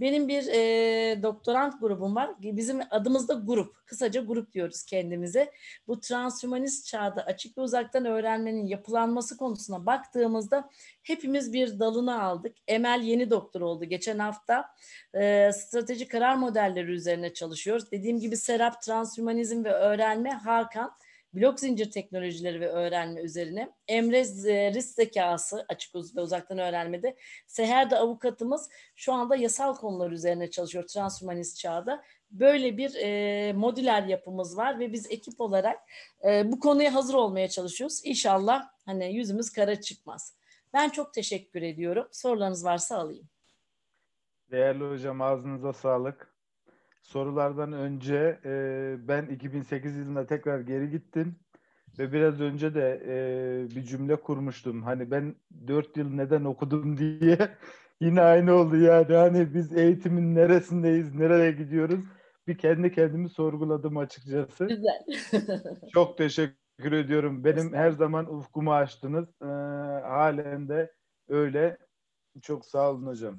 Benim bir e, doktorant grubum var. Bizim adımız da grup. Kısaca grup diyoruz kendimize. Bu transhumanist çağda açık ve uzaktan öğrenmenin yapılanması konusuna baktığımızda hepimiz bir dalını aldık. Emel yeni doktor oldu. Geçen hafta e, strateji karar modelleri üzerine çalışıyoruz. Dediğim gibi Serap transhumanizm ve öğrenme Hakan blok zincir teknolojileri ve öğrenme üzerine. Emre risk zekası açık ve uzaktan öğrenmede. Seher de avukatımız şu anda yasal konular üzerine çalışıyor transhumanist çağda. Böyle bir e, modüler yapımız var ve biz ekip olarak e, bu konuya hazır olmaya çalışıyoruz. İnşallah hani yüzümüz kara çıkmaz. Ben çok teşekkür ediyorum. Sorularınız varsa alayım. Değerli hocam ağzınıza sağlık sorulardan önce e, ben 2008 yılında tekrar geri gittim ve biraz önce de e, bir cümle kurmuştum. Hani ben 4 yıl neden okudum diye yine aynı oldu yani. Hani biz eğitimin neresindeyiz, nereye gidiyoruz? Bir kendi kendimi sorguladım açıkçası. Güzel. Çok teşekkür ediyorum. Benim her zaman ufkumu açtınız. E, halen de öyle. Çok sağ olun hocam.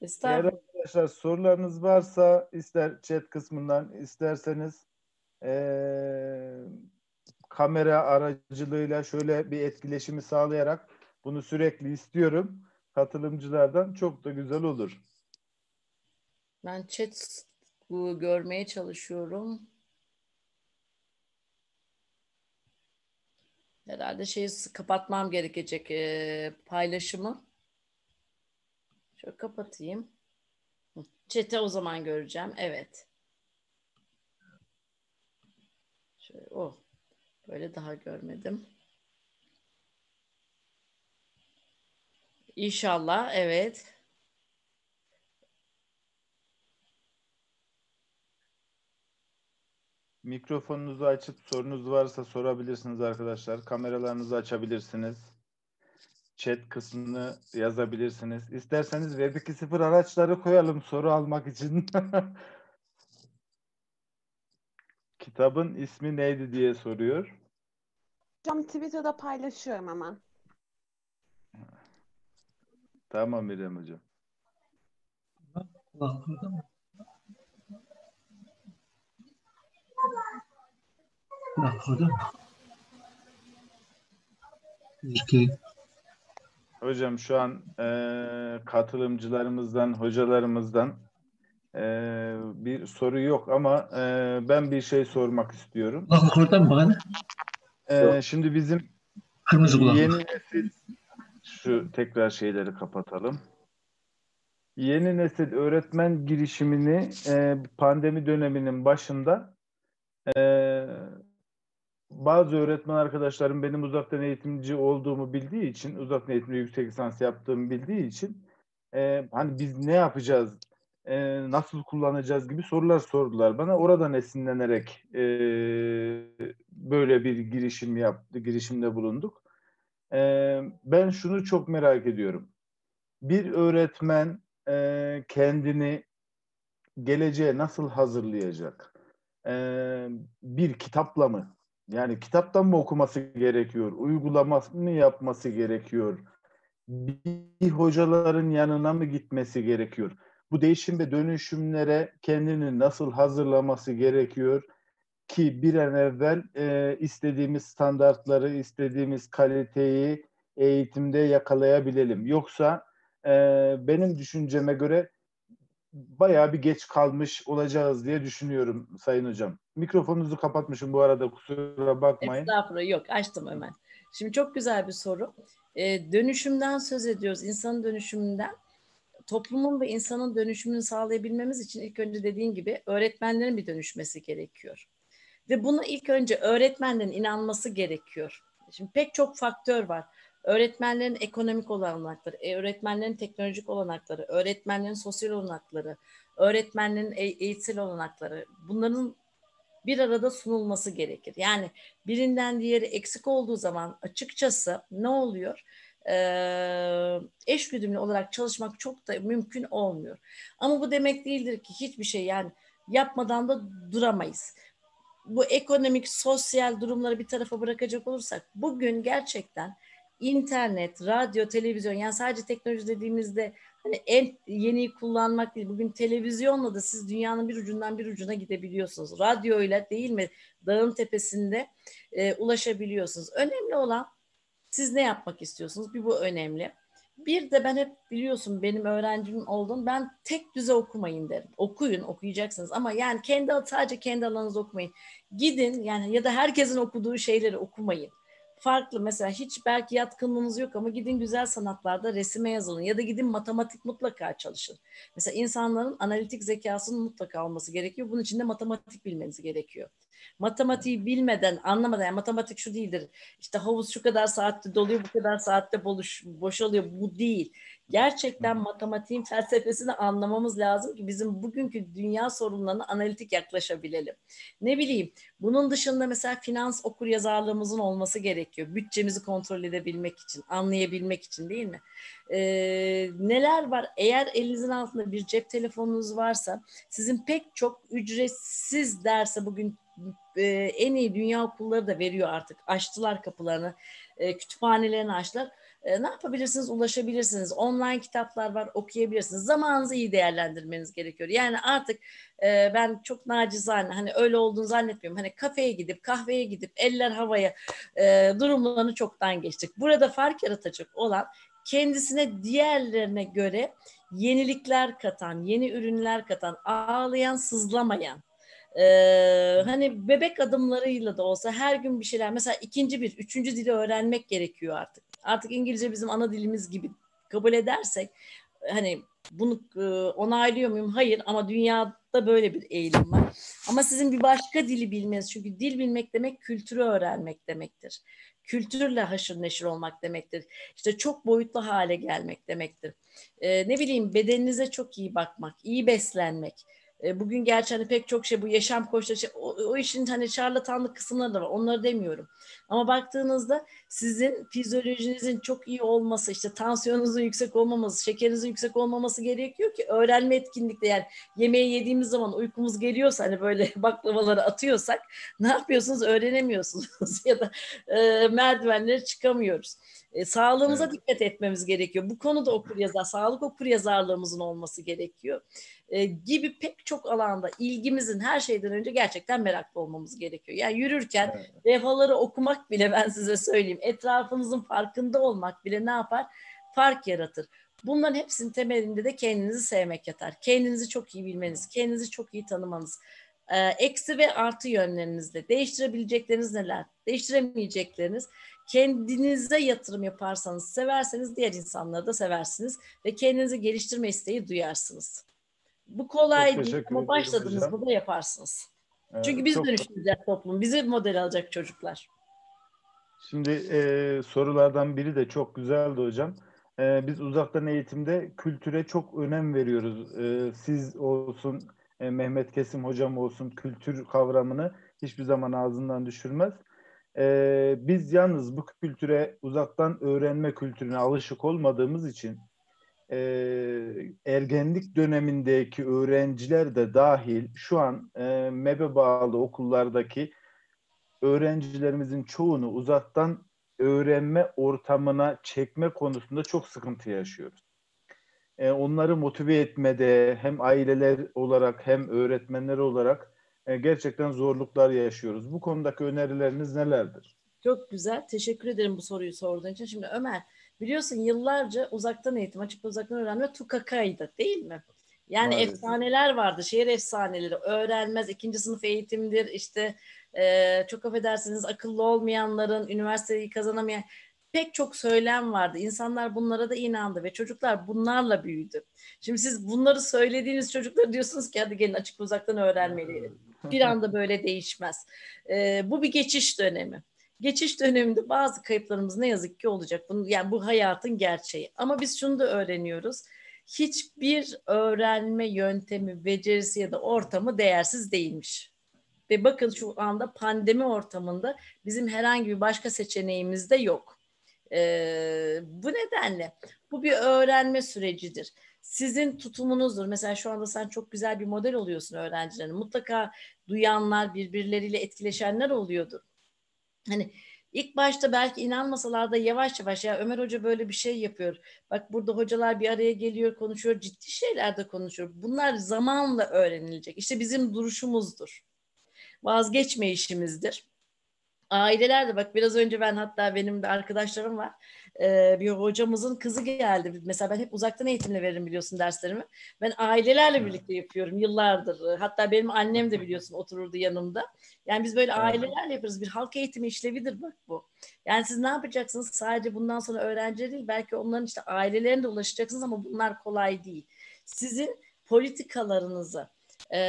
Estağfurullah. Eğer arkadaşlar sorularınız varsa ister chat kısmından isterseniz ee, kamera aracılığıyla şöyle bir etkileşimi sağlayarak bunu sürekli istiyorum. Katılımcılardan çok da güzel olur. Ben chat görmeye çalışıyorum. Herhalde şeyi kapatmam gerekecek e, paylaşımı. Şöyle kapatayım. Çete o zaman göreceğim. Evet. Şöyle, oh. Böyle daha görmedim. İnşallah. Evet. Mikrofonunuzu açıp sorunuz varsa sorabilirsiniz arkadaşlar. Kameralarınızı açabilirsiniz chat kısmını yazabilirsiniz. İsterseniz Web 2.0 araçları koyalım soru almak için. Kitabın ismi neydi diye soruyor. Hocam Twitter'da paylaşıyorum hemen. Tamam İrem Hocam. Bak burada mı? Mı? Hocam şu an e, katılımcılarımızdan, hocalarımızdan e, bir soru yok ama e, ben bir şey sormak istiyorum. Bak oradan bana. E, şimdi bizim Kırmızı yeni nesil şu tekrar şeyleri kapatalım. Yeni nesil öğretmen girişimini e, pandemi döneminin başında e, bazı öğretmen arkadaşlarım benim uzaktan eğitimci olduğumu bildiği için, uzaktan eğitimde yüksek lisans yaptığımı bildiği için e, hani biz ne yapacağız, e, nasıl kullanacağız gibi sorular sordular bana. Oradan esinlenerek e, böyle bir girişim yaptı, girişimde bulunduk. E, ben şunu çok merak ediyorum. Bir öğretmen e, kendini geleceğe nasıl hazırlayacak? E, bir kitapla mı? Yani kitaptan mı okuması gerekiyor? Uygulamasını yapması gerekiyor? Bir hocaların yanına mı gitmesi gerekiyor? Bu değişim ve dönüşümlere kendini nasıl hazırlaması gerekiyor? Ki bir an evvel e, istediğimiz standartları, istediğimiz kaliteyi eğitimde yakalayabilelim. Yoksa e, benim düşünceme göre bayağı bir geç kalmış olacağız diye düşünüyorum Sayın Hocam. Mikrofonunuzu kapatmışım bu arada kusura bakmayın. Estağfurullah yok açtım hemen. Şimdi çok güzel bir soru. Ee, dönüşümden söz ediyoruz. İnsanın dönüşümünden. Toplumun ve insanın dönüşümünü sağlayabilmemiz için ilk önce dediğin gibi öğretmenlerin bir dönüşmesi gerekiyor. Ve bunu ilk önce öğretmenlerin inanması gerekiyor. Şimdi pek çok faktör var. Öğretmenlerin ekonomik olanakları, e, öğretmenlerin teknolojik olanakları, öğretmenlerin sosyal olanakları, öğretmenlerin e, eğitsel olanakları bunların bir arada sunulması gerekir. Yani birinden diğeri eksik olduğu zaman açıkçası ne oluyor? Ee, eş güdümlü olarak çalışmak çok da mümkün olmuyor. Ama bu demek değildir ki hiçbir şey yani yapmadan da duramayız. Bu ekonomik, sosyal durumları bir tarafa bırakacak olursak bugün gerçekten internet, radyo, televizyon yani sadece teknoloji dediğimizde hani en yeniyi kullanmak değil. Bugün televizyonla da siz dünyanın bir ucundan bir ucuna gidebiliyorsunuz. Radyoyla değil mi dağın tepesinde e, ulaşabiliyorsunuz. Önemli olan siz ne yapmak istiyorsunuz? Bir bu önemli. Bir de ben hep biliyorsun benim öğrencim oldum. Ben tek düze okumayın derim. Okuyun, okuyacaksınız ama yani kendi sadece kendi alanınızda okumayın. Gidin yani ya da herkesin okuduğu şeyleri okumayın farklı mesela hiç belki yatkınlığınız yok ama gidin güzel sanatlarda resime yazılın ya da gidin matematik mutlaka çalışın. Mesela insanların analitik zekasının mutlaka olması gerekiyor. Bunun için de matematik bilmeniz gerekiyor. Matematiği bilmeden, anlamadan yani matematik şu değildir. İşte havuz şu kadar saatte doluyor, bu kadar saatte boş, boşalıyor. Bu değil. Gerçekten matematiğin felsefesini anlamamız lazım ki bizim bugünkü dünya sorunlarına analitik yaklaşabilelim. Ne bileyim bunun dışında mesela finans okur yazarlığımızın olması gerekiyor. Bütçemizi kontrol edebilmek için, anlayabilmek için değil mi? Ee, neler var? Eğer elinizin altında bir cep telefonunuz varsa sizin pek çok ücretsiz derse bugün e, en iyi dünya okulları da veriyor artık. Açtılar kapılarını, e, kütüphanelerini açtılar e, ne yapabilirsiniz? Ulaşabilirsiniz. Online kitaplar var, okuyabilirsiniz. Zamanınızı iyi değerlendirmeniz gerekiyor. Yani artık e, ben çok nacizane hani öyle olduğunu zannetmiyorum. Hani kafeye gidip, kahveye gidip, eller havaya e, durumlarını çoktan geçtik. Burada fark yaratacak olan kendisine diğerlerine göre yenilikler katan, yeni ürünler katan, ağlayan, sızlamayan, ee, hani bebek adımlarıyla da olsa her gün bir şeyler mesela ikinci bir, üçüncü dili öğrenmek gerekiyor artık artık İngilizce bizim ana dilimiz gibi kabul edersek hani bunu e, onaylıyor muyum? Hayır ama dünyada böyle bir eğilim var. Ama sizin bir başka dili bilmeniz çünkü dil bilmek demek kültürü öğrenmek demektir. Kültürle haşır neşir olmak demektir. İşte çok boyutlu hale gelmek demektir. Ee, ne bileyim bedeninize çok iyi bakmak, iyi beslenmek, e, bugün gerçi hani pek çok şey bu yaşam koçları şey, o, o işin hani şarlatanlık kısımları da var. Onları demiyorum. Ama baktığınızda sizin fizyolojinizin çok iyi olması, işte tansiyonunuzun yüksek olmaması, şekerinizin yüksek olmaması gerekiyor ki öğrenme etkinlikte yani yemeği yediğimiz zaman uykumuz geliyorsa hani böyle baklavaları atıyorsak ne yapıyorsunuz? Öğrenemiyorsunuz ya da e, merdivenlere çıkamıyoruz. E, sağlığımıza evet. dikkat etmemiz gerekiyor. Bu konuda okur yazar, sağlık okur yazarlığımızın olması gerekiyor. E, gibi pek çok alanda ilgimizin her şeyden önce gerçekten meraklı olmamız gerekiyor. Yani yürürken evet. levhaları okumak bile ben size söyleyeyim. Etrafınızın farkında olmak bile ne yapar? Fark yaratır. Bunların hepsinin temelinde de kendinizi sevmek yatar. Kendinizi çok iyi bilmeniz, kendinizi çok iyi tanımanız. Ee, eksi ve artı yönlerinizle değiştirebilecekleriniz neler? Değiştiremeyecekleriniz kendinize yatırım yaparsanız, severseniz diğer insanları da seversiniz ve kendinizi geliştirme isteği duyarsınız. Bu kolay değil ama başladınız da yaparsınız. Evet, Çünkü biz dönüştüreceğiz toplum. Bizi model alacak çocuklar. Şimdi e, sorulardan biri de çok güzeldi hocam. e, biz uzaktan eğitimde kültüre çok önem veriyoruz. E, siz olsun, e, Mehmet Kesim hocam olsun kültür kavramını hiçbir zaman ağzından düşürmez. E, biz yalnız bu kültüre uzaktan öğrenme kültürüne alışık olmadığımız için e, ergenlik dönemindeki öğrenciler de dahil şu an e, MEB'e bağlı okullardaki öğrencilerimizin çoğunu uzaktan öğrenme ortamına çekme konusunda çok sıkıntı yaşıyoruz. E, onları motive etmede hem aileler olarak hem öğretmenler olarak e, gerçekten zorluklar yaşıyoruz. Bu konudaki önerileriniz nelerdir? Çok güzel. Teşekkür ederim bu soruyu sorduğun için. Şimdi Ömer biliyorsun yıllarca uzaktan eğitim, açık uzaktan öğrenme tukakaydı değil mi? Yani Maalesef. efsaneler vardı. Şehir efsaneleri. Öğrenmez, ikinci sınıf eğitimdir. İşte e, çok affedersiniz akıllı olmayanların üniversiteyi kazanamayan pek çok söylem vardı. İnsanlar bunlara da inandı ve çocuklar bunlarla büyüdü. Şimdi siz bunları söylediğiniz çocuklar diyorsunuz ki hadi gelin açık uzaktan öğrenmeli. Bir anda böyle değişmez. E, bu bir geçiş dönemi. Geçiş döneminde bazı kayıplarımız ne yazık ki olacak. Bunu, yani bu hayatın gerçeği. Ama biz şunu da öğreniyoruz. Hiçbir öğrenme yöntemi, becerisi ya da ortamı değersiz değilmiş. Ve bakın şu anda pandemi ortamında bizim herhangi bir başka seçeneğimiz de yok. Ee, bu nedenle bu bir öğrenme sürecidir. Sizin tutumunuzdur. Mesela şu anda sen çok güzel bir model oluyorsun öğrencilerin. Mutlaka duyanlar, birbirleriyle etkileşenler oluyordur. Hani ilk başta belki inanmasalar da yavaş yavaş ya Ömer Hoca böyle bir şey yapıyor. Bak burada hocalar bir araya geliyor, konuşuyor, ciddi şeyler de konuşuyor. Bunlar zamanla öğrenilecek. İşte bizim duruşumuzdur vazgeçme işimizdir. Aileler de bak biraz önce ben hatta benim de arkadaşlarım var. Ee, bir hocamızın kızı geldi. Mesela ben hep uzaktan eğitimle veririm biliyorsun derslerimi. Ben ailelerle birlikte yapıyorum yıllardır. Hatta benim annem de biliyorsun otururdu yanımda. Yani biz böyle ailelerle yapıyoruz. Bir halk eğitimi işlevidir bak bu. Yani siz ne yapacaksınız? Sadece bundan sonra öğrenci değil belki onların işte ailelerine de ulaşacaksınız ama bunlar kolay değil. Sizin politikalarınızı, e,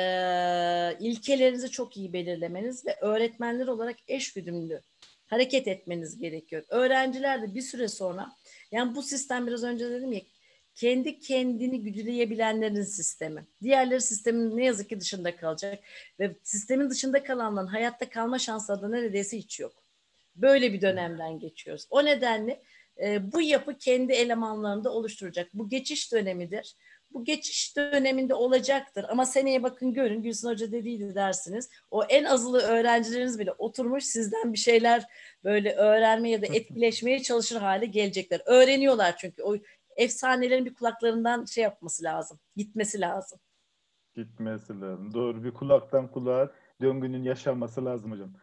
ilkelerinizi çok iyi belirlemeniz ve öğretmenler olarak eş güdümlü hareket etmeniz gerekiyor. Öğrenciler de bir süre sonra yani bu sistem biraz önce dedim ya kendi kendini güdüleyebilenlerin sistemi. Diğerleri sistemin ne yazık ki dışında kalacak ve sistemin dışında kalanların hayatta kalma şansları da neredeyse hiç yok. Böyle bir dönemden geçiyoruz. O nedenle e, bu yapı kendi elemanlarını da oluşturacak. Bu geçiş dönemidir bu geçiş döneminde olacaktır. Ama seneye bakın görün Gülsün Hoca dediydi dersiniz. O en azılı öğrencileriniz bile oturmuş sizden bir şeyler böyle öğrenmeye ya da etkileşmeye çalışır hale gelecekler. Öğreniyorlar çünkü o efsanelerin bir kulaklarından şey yapması lazım. Gitmesi lazım. Gitmesi lazım. Doğru bir kulaktan kulağa döngünün yaşanması lazım hocam.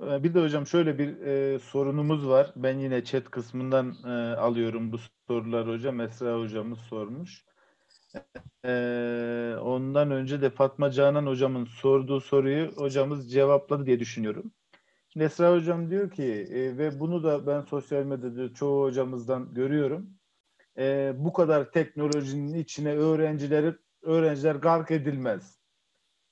Ee, bir de hocam şöyle bir e, sorunumuz var. Ben yine chat kısmından e, alıyorum bu soruları hocam. Esra hocamız sormuş. Ee, ondan önce de Fatma Canan hocamın sorduğu soruyu hocamız cevapladı diye düşünüyorum. Şimdi hocam diyor ki e, ve bunu da ben sosyal medyada çoğu hocamızdan görüyorum. E, bu kadar teknolojinin içine öğrencileri öğrenciler gark edilmez.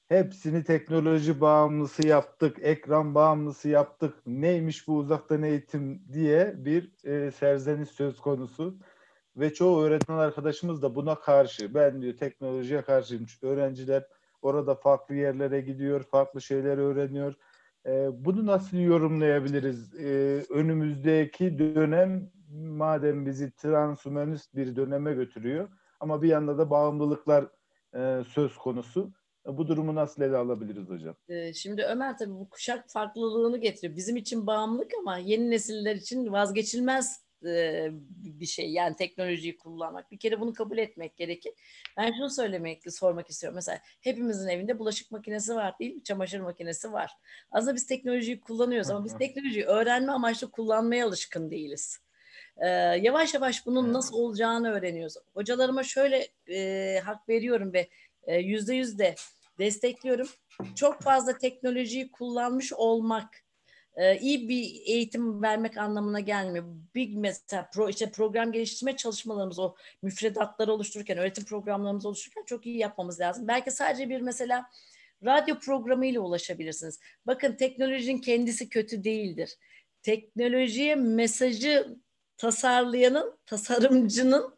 Hepsini teknoloji bağımlısı yaptık, ekran bağımlısı yaptık. Neymiş bu uzaktan eğitim diye bir e, serzeniş söz konusu ve çoğu öğretmen arkadaşımız da buna karşı. Ben diyor teknolojiye karşıyım. Öğrenciler orada farklı yerlere gidiyor, farklı şeyler öğreniyor. Ee, bunu nasıl yorumlayabiliriz? Ee, önümüzdeki dönem madem bizi transhumanist bir döneme götürüyor ama bir yanda da bağımlılıklar e, söz konusu. Bu durumu nasıl ele alabiliriz hocam? Ee, şimdi Ömer tabii bu kuşak farklılığını getiriyor. Bizim için bağımlılık ama yeni nesiller için vazgeçilmez e, bir şey yani teknolojiyi kullanmak. Bir kere bunu kabul etmek gerekir. Ben şunu söylemek, sormak istiyorum. Mesela hepimizin evinde bulaşık makinesi var değil mi? Çamaşır makinesi var. Aslında biz teknolojiyi kullanıyoruz ama biz teknolojiyi öğrenme amaçlı kullanmaya alışkın değiliz. Ee, yavaş yavaş bunun nasıl olacağını öğreniyoruz. Hocalarıma şöyle e, hak veriyorum ve yüzde yüz de destekliyorum. Çok fazla teknolojiyi kullanmış olmak e, iyi bir eğitim vermek anlamına gelmiyor. Bir mesela pro, işte program geliştirme çalışmalarımız o müfredatları oluştururken, öğretim programlarımızı oluştururken çok iyi yapmamız lazım. Belki sadece bir mesela radyo programıyla ulaşabilirsiniz. Bakın teknolojinin kendisi kötü değildir. Teknolojiye mesajı tasarlayanın, tasarımcının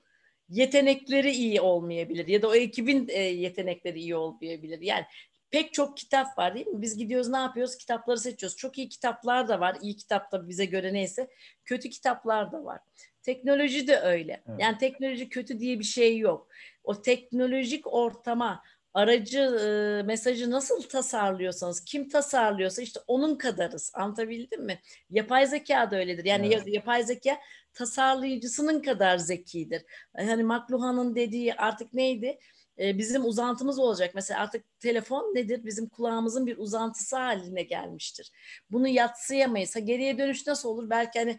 yetenekleri iyi olmayabilir ya da o ekibin e, yetenekleri iyi olmayabilir. Yani pek çok kitap var değil mi? Biz gidiyoruz ne yapıyoruz? Kitapları seçiyoruz. Çok iyi kitaplar da var. İyi kitap da bize göre neyse. Kötü kitaplar da var. Teknoloji de öyle. Evet. Yani teknoloji kötü diye bir şey yok. O teknolojik ortama aracı e, mesajı nasıl tasarlıyorsanız kim tasarlıyorsa işte onun kadarız. Anlatabildim mi? Yapay zeka da öyledir. Yani evet. yapay zeka tasarlayıcısının kadar zekidir. Hani McLuhan'ın dediği artık neydi? Ee, bizim uzantımız olacak. Mesela artık telefon nedir? Bizim kulağımızın bir uzantısı haline gelmiştir. Bunu yatsıyamayız. Ha, geriye dönüş nasıl olur? Belki hani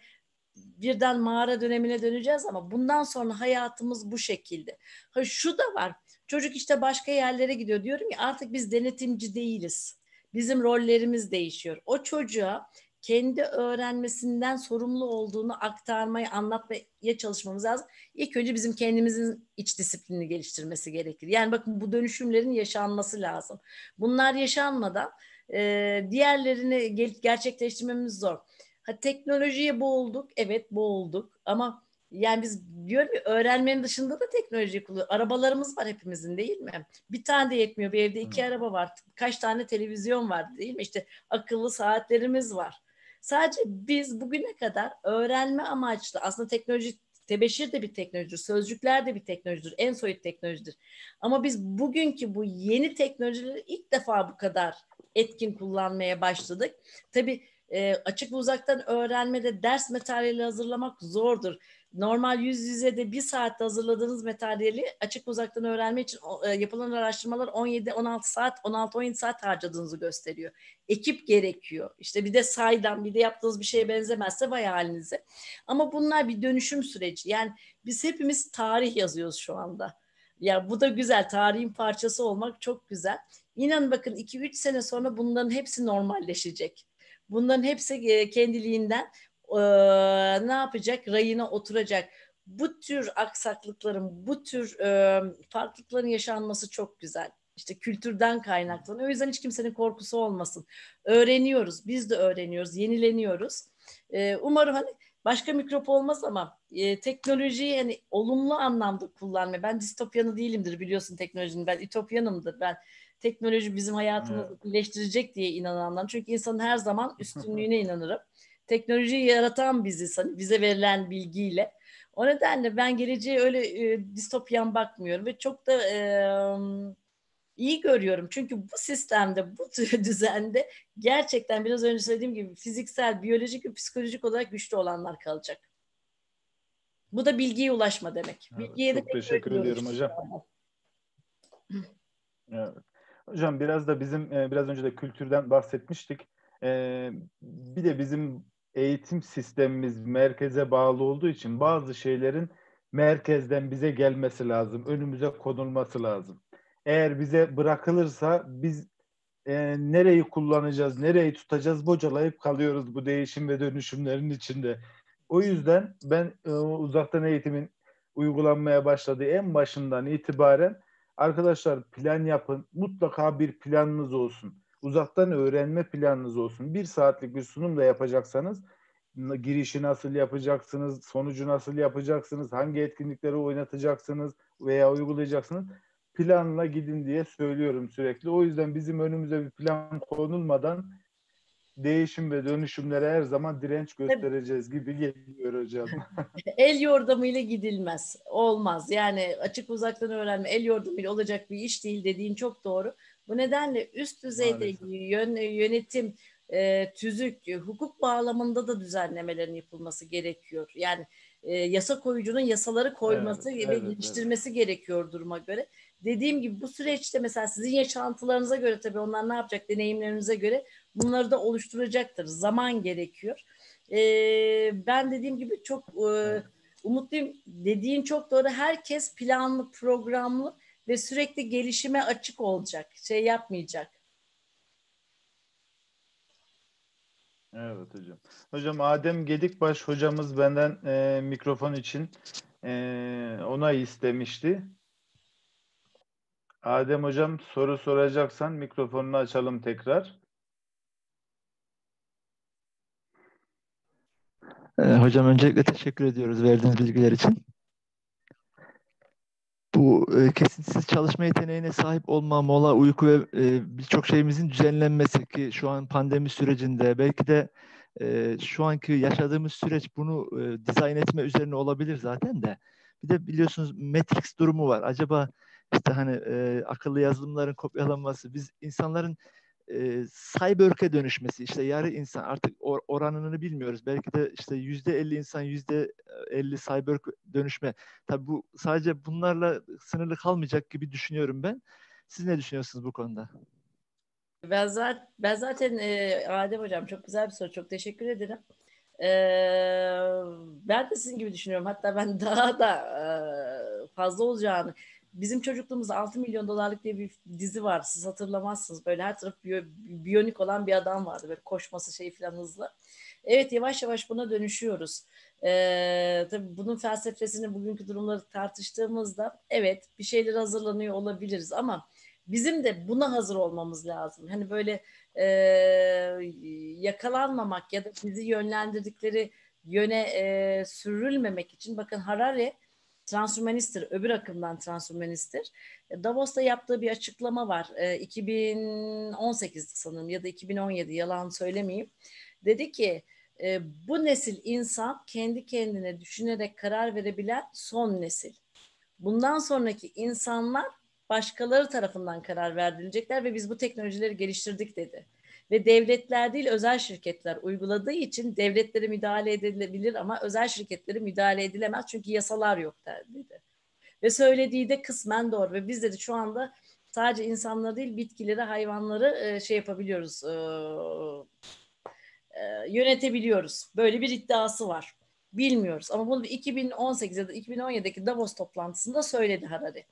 birden mağara dönemine döneceğiz ama bundan sonra hayatımız bu şekilde. Ha, şu da var. Çocuk işte başka yerlere gidiyor. Diyorum ki artık biz denetimci değiliz. Bizim rollerimiz değişiyor. O çocuğa kendi öğrenmesinden sorumlu olduğunu aktarmayı, anlatmaya çalışmamız lazım. İlk önce bizim kendimizin iç disiplinini geliştirmesi gerekir. Yani bakın bu dönüşümlerin yaşanması lazım. Bunlar yaşanmadan e, diğerlerini gerçekleştirmemiz zor. Ha, teknolojiye boğulduk, evet boğulduk ama yani biz diyorum ki öğrenmenin dışında da teknoloji kullanıyoruz. Arabalarımız var hepimizin değil mi? Bir tane de yetmiyor. Bir evde iki hmm. araba var. Kaç tane televizyon var değil mi? İşte akıllı saatlerimiz var. Sadece biz bugüne kadar öğrenme amaçlı aslında teknoloji tebeşir de bir teknolojidir, sözcükler de bir teknolojidir, en soyut teknolojidir. Ama biz bugünkü bu yeni teknolojileri ilk defa bu kadar etkin kullanmaya başladık. Tabii e, açık ve uzaktan öğrenmede ders materyali hazırlamak zordur normal yüz yüze de bir saatte hazırladığınız materyali açık uzaktan öğrenme için e, yapılan araştırmalar 17-16 saat, 16-17 saat harcadığınızı gösteriyor. Ekip gerekiyor. İşte bir de saydan, bir de yaptığınız bir şeye benzemezse vay halinize. Ama bunlar bir dönüşüm süreci. Yani biz hepimiz tarih yazıyoruz şu anda. Ya bu da güzel. Tarihin parçası olmak çok güzel. İnanın bakın 2-3 sene sonra bunların hepsi normalleşecek. Bunların hepsi e, kendiliğinden e, ne yapacak? Rayına oturacak. Bu tür aksaklıkların, bu tür e, farklılıkların yaşanması çok güzel. İşte kültürden kaynaklanıyor. O yüzden hiç kimsenin korkusu olmasın. Öğreniyoruz, biz de öğreniyoruz, yenileniyoruz. E, umarım hani başka mikrop olmaz ama e, teknolojiyi hani olumlu anlamda kullanma. Ben distopyanı değilimdir biliyorsun teknolojinin. Ben ütopyanımdır. Ben teknoloji bizim hayatımızı evet. diye inananlar. Çünkü insanın her zaman üstünlüğüne inanırım teknolojiyi yaratan biziz hani bize verilen bilgiyle. O nedenle ben geleceğe öyle e, distopyan bakmıyorum ve çok da e, iyi görüyorum. Çünkü bu sistemde, bu düzende gerçekten biraz önce söylediğim gibi fiziksel, biyolojik ve psikolojik olarak güçlü olanlar kalacak. Bu da bilgiye ulaşma demek. Evet, Bilgiye çok de teşekkür ediyorum hocam. Evet. Hocam biraz da bizim e, biraz önce de kültürden bahsetmiştik. E, bir de bizim eğitim sistemimiz merkeze bağlı olduğu için bazı şeylerin merkezden bize gelmesi lazım, önümüze konulması lazım. Eğer bize bırakılırsa biz e, nereyi kullanacağız, nereyi tutacağız bocalayıp kalıyoruz bu değişim ve dönüşümlerin içinde. O yüzden ben e, uzaktan eğitimin uygulanmaya başladığı en başından itibaren arkadaşlar plan yapın. Mutlaka bir planınız olsun uzaktan öğrenme planınız olsun. Bir saatlik bir sunum da yapacaksanız girişi nasıl yapacaksınız, sonucu nasıl yapacaksınız, hangi etkinlikleri oynatacaksınız veya uygulayacaksınız planla gidin diye söylüyorum sürekli. O yüzden bizim önümüze bir plan konulmadan değişim ve dönüşümlere her zaman direnç göstereceğiz gibi geliyor hocam. el yordamıyla gidilmez. Olmaz. Yani açık uzaktan öğrenme el yordamıyla olacak bir iş değil dediğin çok doğru. Bu nedenle üst düzeyde yön, yönetim, e, tüzük, hukuk bağlamında da düzenlemelerin yapılması gerekiyor. Yani e, yasa koyucunun yasaları koyması evet, ve evet, geliştirmesi evet. gerekiyor duruma göre. Dediğim gibi bu süreçte mesela sizin yaşantılarınıza göre tabii onlar ne yapacak deneyimlerinize göre bunları da oluşturacaktır. Zaman gerekiyor. E, ben dediğim gibi çok e, umutluyum. Dediğin çok doğru. Herkes planlı, programlı ve sürekli gelişime açık olacak. Şey yapmayacak. Evet hocam. Hocam Adem Gedikbaş hocamız benden e, mikrofon için e, onay istemişti. Adem hocam soru soracaksan mikrofonunu açalım tekrar. hocam öncelikle teşekkür ediyoruz verdiğiniz bilgiler için. Bu e, kesintisiz çalışma yeteneğine sahip olma, mola, uyku ve e, birçok şeyimizin düzenlenmesi ki şu an pandemi sürecinde belki de e, şu anki yaşadığımız süreç bunu e, dizayn etme üzerine olabilir zaten de. Bir de biliyorsunuz Matrix durumu var. Acaba işte hani e, akıllı yazılımların kopyalanması, biz insanların e, cyborg'e dönüşmesi işte yarı insan artık or, oranını bilmiyoruz. Belki de işte yüzde elli insan yüzde elli cyborg dönüşme. Tabii bu sadece bunlarla sınırlı kalmayacak gibi düşünüyorum ben. Siz ne düşünüyorsunuz bu konuda? Ben zaten, ben zaten e, Adem Hocam çok güzel bir soru. Çok teşekkür ederim. E, ben de sizin gibi düşünüyorum. Hatta ben daha da e, fazla olacağını Bizim çocukluğumuzda 6 milyon dolarlık diye bir dizi vardı. Siz hatırlamazsınız. Böyle her taraf biyo, biyonik olan bir adam vardı. Böyle koşması şey falan hızlı. Evet yavaş yavaş buna dönüşüyoruz. Ee, tabii bunun felsefesini bugünkü durumları tartıştığımızda evet bir şeyler hazırlanıyor olabiliriz ama bizim de buna hazır olmamız lazım. Hani böyle e, yakalanmamak ya da bizi yönlendirdikleri yöne e, sürülmemek için bakın Harari transhumanisttir, öbür akımdan transhumanisttir. E, Davos'ta yaptığı bir açıklama var. E, 2018 sanırım ya da 2017 yalan söylemeyeyim. Dedi ki e, bu nesil insan kendi kendine düşünerek karar verebilen son nesil. Bundan sonraki insanlar başkaları tarafından karar verdirilecekler ve biz bu teknolojileri geliştirdik dedi ve devletler değil özel şirketler uyguladığı için devletlere müdahale edilebilir ama özel şirketlere müdahale edilemez çünkü yasalar yok dedi. Ve söylediği de kısmen doğru ve biz dedi şu anda sadece insanları değil bitkileri, hayvanları e, şey yapabiliyoruz, e, e, yönetebiliyoruz. Böyle bir iddiası var. Bilmiyoruz ama bunu 2018 ya da 2017'deki Davos toplantısında söyledi Harari.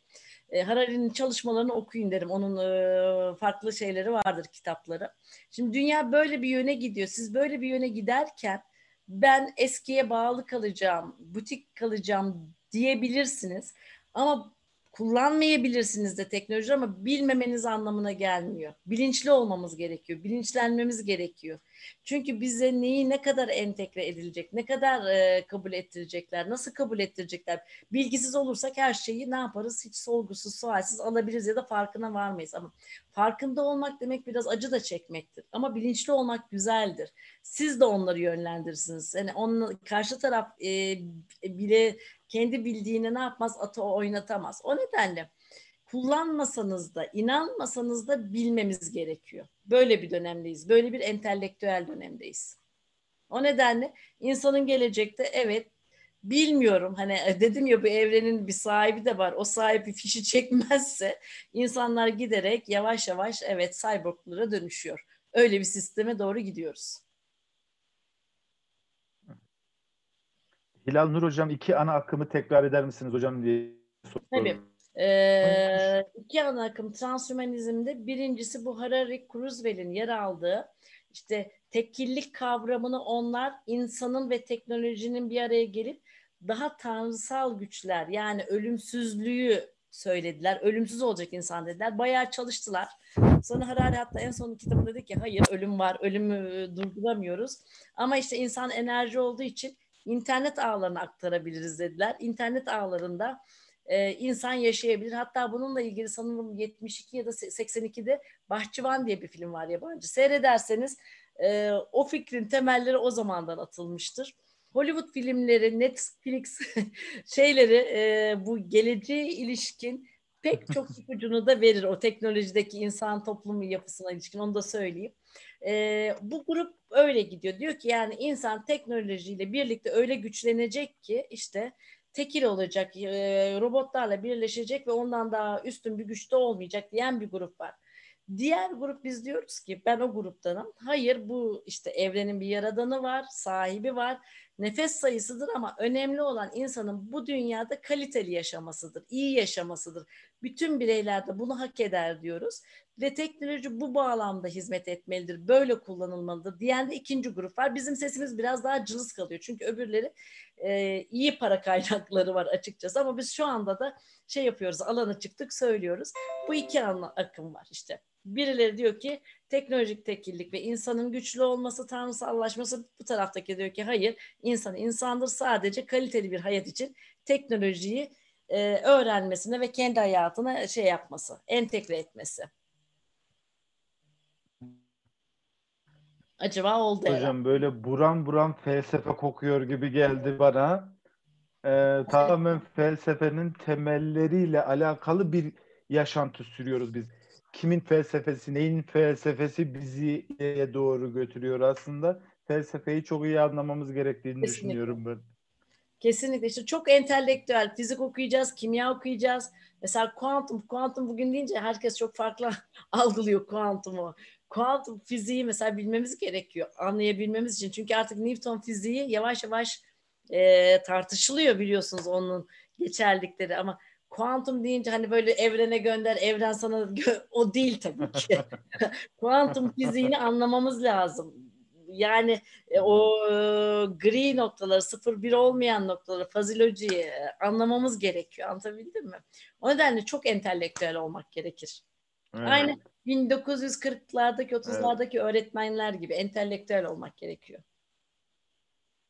E, Harari'nin çalışmalarını okuyun derim. Onun e, farklı şeyleri vardır kitapları. Şimdi dünya böyle bir yöne gidiyor. Siz böyle bir yöne giderken ben eskiye bağlı kalacağım, butik kalacağım diyebilirsiniz. Ama kullanmayabilirsiniz de teknoloji ama bilmemeniz anlamına gelmiyor. Bilinçli olmamız gerekiyor, bilinçlenmemiz gerekiyor. Çünkü bize neyi ne kadar entegre edilecek, ne kadar e, kabul ettirecekler, nasıl kabul ettirecekler. Bilgisiz olursak her şeyi ne yaparız? Hiç sorgusuz, sualsiz alabiliriz ya da farkına varmayız. Ama farkında olmak demek biraz acı da çekmektir. Ama bilinçli olmak güzeldir. Siz de onları yönlendirirsiniz. Yani onun, karşı taraf e, bile kendi bildiğini ne yapmaz? Atı oynatamaz. O nedenle kullanmasanız da inanmasanız da bilmemiz gerekiyor. Böyle bir dönemdeyiz. Böyle bir entelektüel dönemdeyiz. O nedenle insanın gelecekte evet bilmiyorum hani e, dedim ya bu evrenin bir sahibi de var. O sahibi fişi çekmezse insanlar giderek yavaş yavaş evet cyborglara dönüşüyor. Öyle bir sisteme doğru gidiyoruz. Hilal Nur Hocam iki ana akımı tekrar eder misiniz hocam diye soruyorum. Tabii. Ee, iki ana akım transhümanizmde birincisi bu Harari Cruzwell'in yer aldığı işte tekillik kavramını onlar insanın ve teknolojinin bir araya gelip daha tanrısal güçler yani ölümsüzlüğü söylediler. Ölümsüz olacak insan dediler. Bayağı çalıştılar. Sonra Harari hatta en son kitabında dedi ki hayır ölüm var, ölümü durduramıyoruz. Ama işte insan enerji olduğu için internet ağlarına aktarabiliriz dediler. İnternet ağlarında e, insan yaşayabilir. Hatta bununla ilgili sanırım 72 ya da 82'de Bahçıvan diye bir film var yabancı. Seyrederseniz e, o fikrin temelleri o zamandan atılmıştır. Hollywood filmleri, Netflix şeyleri e, bu geleceğe ilişkin pek çok ipucunu da verir o teknolojideki insan toplumu yapısına ilişkin onu da söyleyeyim. E, bu grup öyle gidiyor. Diyor ki yani insan teknolojiyle birlikte öyle güçlenecek ki işte tekil olacak, e, robotlarla birleşecek ve ondan daha üstün bir güçte olmayacak diyen bir grup var. Diğer grup biz diyoruz ki ben o gruptanım. Hayır bu işte evrenin bir yaradanı var, sahibi var. Nefes sayısıdır ama önemli olan insanın bu dünyada kaliteli yaşamasıdır, iyi yaşamasıdır. Bütün bireyler de bunu hak eder diyoruz. Ve teknoloji bu bağlamda hizmet etmelidir, böyle kullanılmalıdır diyen de ikinci grup var. Bizim sesimiz biraz daha cılız kalıyor. Çünkü öbürleri e, iyi para kaynakları var açıkçası. Ama biz şu anda da şey yapıyoruz, alana çıktık söylüyoruz. Bu iki ana akım var işte. Birileri diyor ki teknolojik tekillik ve insanın güçlü olması, tanrısallaşması bu taraftaki diyor ki hayır insan insandır sadece kaliteli bir hayat için teknolojiyi e, öğrenmesine ve kendi hayatına şey yapması, entegre etmesi. Acaba oldu Hocam herhalde. böyle buram buram felsefe kokuyor gibi geldi bana. Ee, tamamen felsefenin temelleriyle alakalı bir yaşantı sürüyoruz biz. Kimin felsefesi, neyin felsefesi bizi ileriye doğru götürüyor aslında. Felsefeyi çok iyi anlamamız gerektiğini Kesinlikle. düşünüyorum ben. Kesinlikle işte çok entelektüel fizik okuyacağız, kimya okuyacağız. Mesela kuantum, kuantum bugün deyince herkes çok farklı algılıyor kuantumu. Kuantum fiziği mesela bilmemiz gerekiyor anlayabilmemiz için. Çünkü artık Newton fiziği yavaş yavaş e, tartışılıyor biliyorsunuz onun geçerlikleri ama kuantum deyince hani böyle evrene gönder, evren sana gö- o değil tabii ki. kuantum fiziğini anlamamız lazım. Yani e, o e, gri noktaları, sıfır bir olmayan noktaları, fazilojiyi e, anlamamız gerekiyor. Anlatabildim mi? O nedenle çok entelektüel olmak gerekir. Evet. Aynı 1940'lardaki, 30'lardaki öğretmenler gibi entelektüel olmak gerekiyor.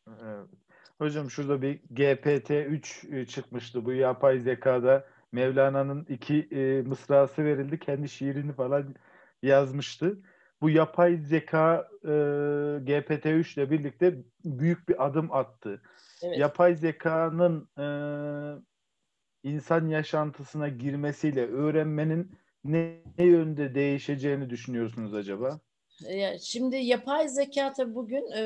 Evet. Hocam şurada bir GPT-3 e, çıkmıştı bu yapay zekada. Mevlana'nın iki e, mısrası verildi. Kendi şiirini falan yazmıştı. Bu yapay zeka e, GPT-3 ile birlikte büyük bir adım attı. Evet. Yapay zekanın e, insan yaşantısına girmesiyle öğrenmenin ne, ne yönde değişeceğini düşünüyorsunuz acaba? Şimdi yapay zeka tabii bugün e,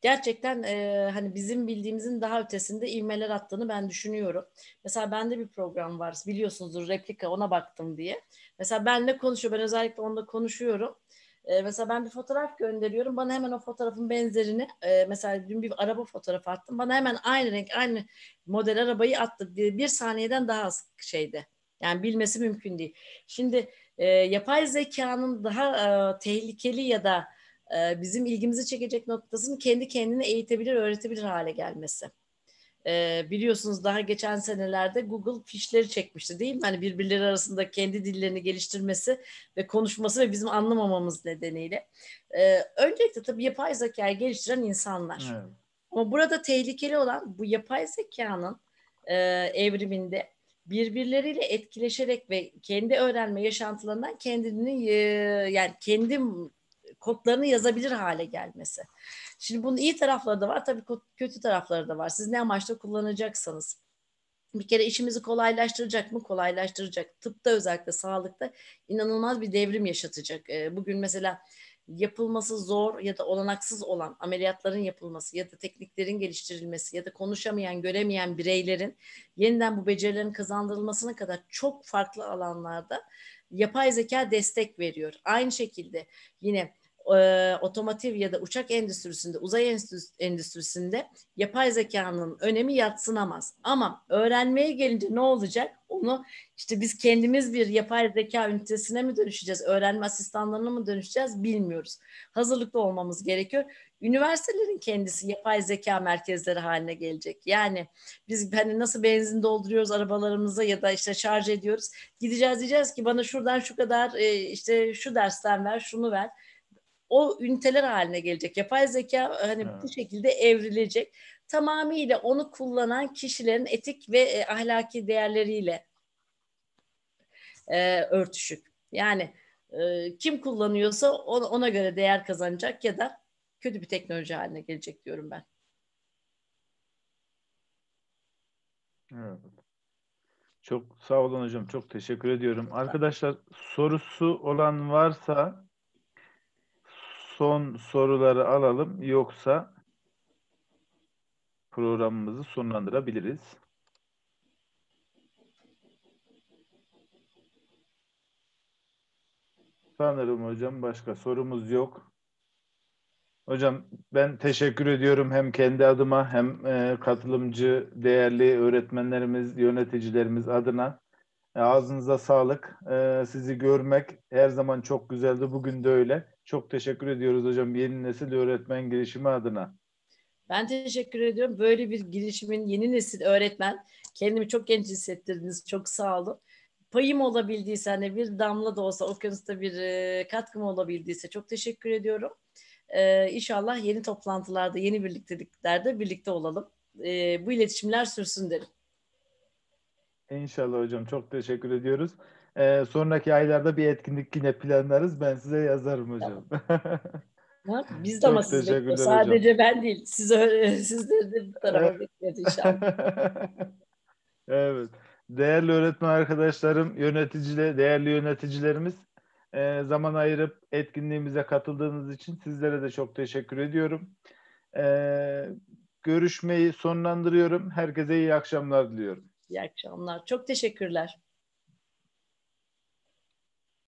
gerçekten e, hani bizim bildiğimizin daha ötesinde ivmeler attığını ben düşünüyorum. Mesela bende bir program var biliyorsunuzdur replika ona baktım diye. Mesela benle konuşuyor ben özellikle onunla konuşuyorum. E, mesela ben bir fotoğraf gönderiyorum bana hemen o fotoğrafın benzerini e, mesela dün bir araba fotoğrafı attım bana hemen aynı renk aynı model arabayı attı bir saniyeden daha az şeyde. Yani bilmesi mümkün değil. Şimdi e, yapay zekanın daha e, tehlikeli ya da e, bizim ilgimizi çekecek noktasının kendi kendine eğitebilir, öğretebilir hale gelmesi. E, biliyorsunuz daha geçen senelerde Google fişleri çekmişti değil mi? Hani birbirleri arasında kendi dillerini geliştirmesi ve konuşması ve bizim anlamamamız nedeniyle. E, öncelikle tabii yapay zekayı geliştiren insanlar. Evet. Ama burada tehlikeli olan bu yapay zekanın e, evriminde birbirleriyle etkileşerek ve kendi öğrenme yaşantılarından kendini e, yani kendi kodlarını yazabilir hale gelmesi. Şimdi bunun iyi tarafları da var tabii kötü tarafları da var. Siz ne amaçla kullanacaksanız. Bir kere işimizi kolaylaştıracak mı? Kolaylaştıracak. Tıpta özellikle sağlıkta inanılmaz bir devrim yaşatacak. E, bugün mesela yapılması zor ya da olanaksız olan ameliyatların yapılması ya da tekniklerin geliştirilmesi ya da konuşamayan, göremeyen bireylerin yeniden bu becerilerin kazandırılmasına kadar çok farklı alanlarda yapay zeka destek veriyor. Aynı şekilde yine e, otomotiv ya da uçak endüstrisinde, uzay endüstris- endüstrisinde yapay zekanın önemi yatsınamaz. Ama öğrenmeye gelince ne olacak? Onu işte biz kendimiz bir yapay zeka ünitesine mi dönüşeceğiz, öğrenme asistanlarına mı dönüşeceğiz bilmiyoruz. Hazırlıklı olmamız gerekiyor. Üniversitelerin kendisi yapay zeka merkezleri haline gelecek. Yani biz hani nasıl benzin dolduruyoruz arabalarımıza ya da işte şarj ediyoruz. Gideceğiz diyeceğiz ki bana şuradan şu kadar e, işte şu dersten ver, şunu ver. O üniteler haline gelecek. Yapay zeka hani Evet. bu şekilde evrilecek. Tamamıyla onu kullanan kişilerin etik ve e, ahlaki değerleriyle e, örtüşük. Yani e, kim kullanıyorsa ona, ona göre değer kazanacak ya da kötü bir teknoloji haline gelecek diyorum ben. Evet. Çok sağ olun hocam. Çok teşekkür ediyorum. Arkadaşlar sorusu olan varsa son soruları alalım. Yoksa programımızı sonlandırabiliriz. Sanırım hocam başka sorumuz yok. Hocam ben teşekkür ediyorum hem kendi adıma hem e, katılımcı değerli öğretmenlerimiz, yöneticilerimiz adına. E, ağzınıza sağlık. E, sizi görmek her zaman çok güzeldi. Bugün de öyle. Çok teşekkür ediyoruz hocam yeni nesil öğretmen girişimi adına. Ben teşekkür ediyorum. Böyle bir girişimin yeni nesil öğretmen kendimi çok genç hissettirdiniz. Çok sağ olun. payım olabildiyse hani bir damla da olsa okyanusta bir e, katkım olabildiyse çok teşekkür ediyorum. E, inşallah yeni toplantılarda, yeni birlikteliklerde birlikte olalım. E, bu iletişimler sürsün derim. İnşallah hocam çok teşekkür ediyoruz. Ee, sonraki aylarda bir etkinlik yine planlarız. Ben size yazarım hocam. Ha, Biz de ama teşekkürler bekliyoruz. hocam. Sadece ben değil. Siz öyle, sizleri de bir tarafa Evet. bekliyoruz inşallah. evet. Değerli öğretmen arkadaşlarım, yöneticiler, değerli yöneticilerimiz e, zaman ayırıp etkinliğimize katıldığınız için sizlere de çok teşekkür ediyorum. E, görüşmeyi sonlandırıyorum. Herkese iyi akşamlar diliyorum. İyi akşamlar. Çok teşekkürler.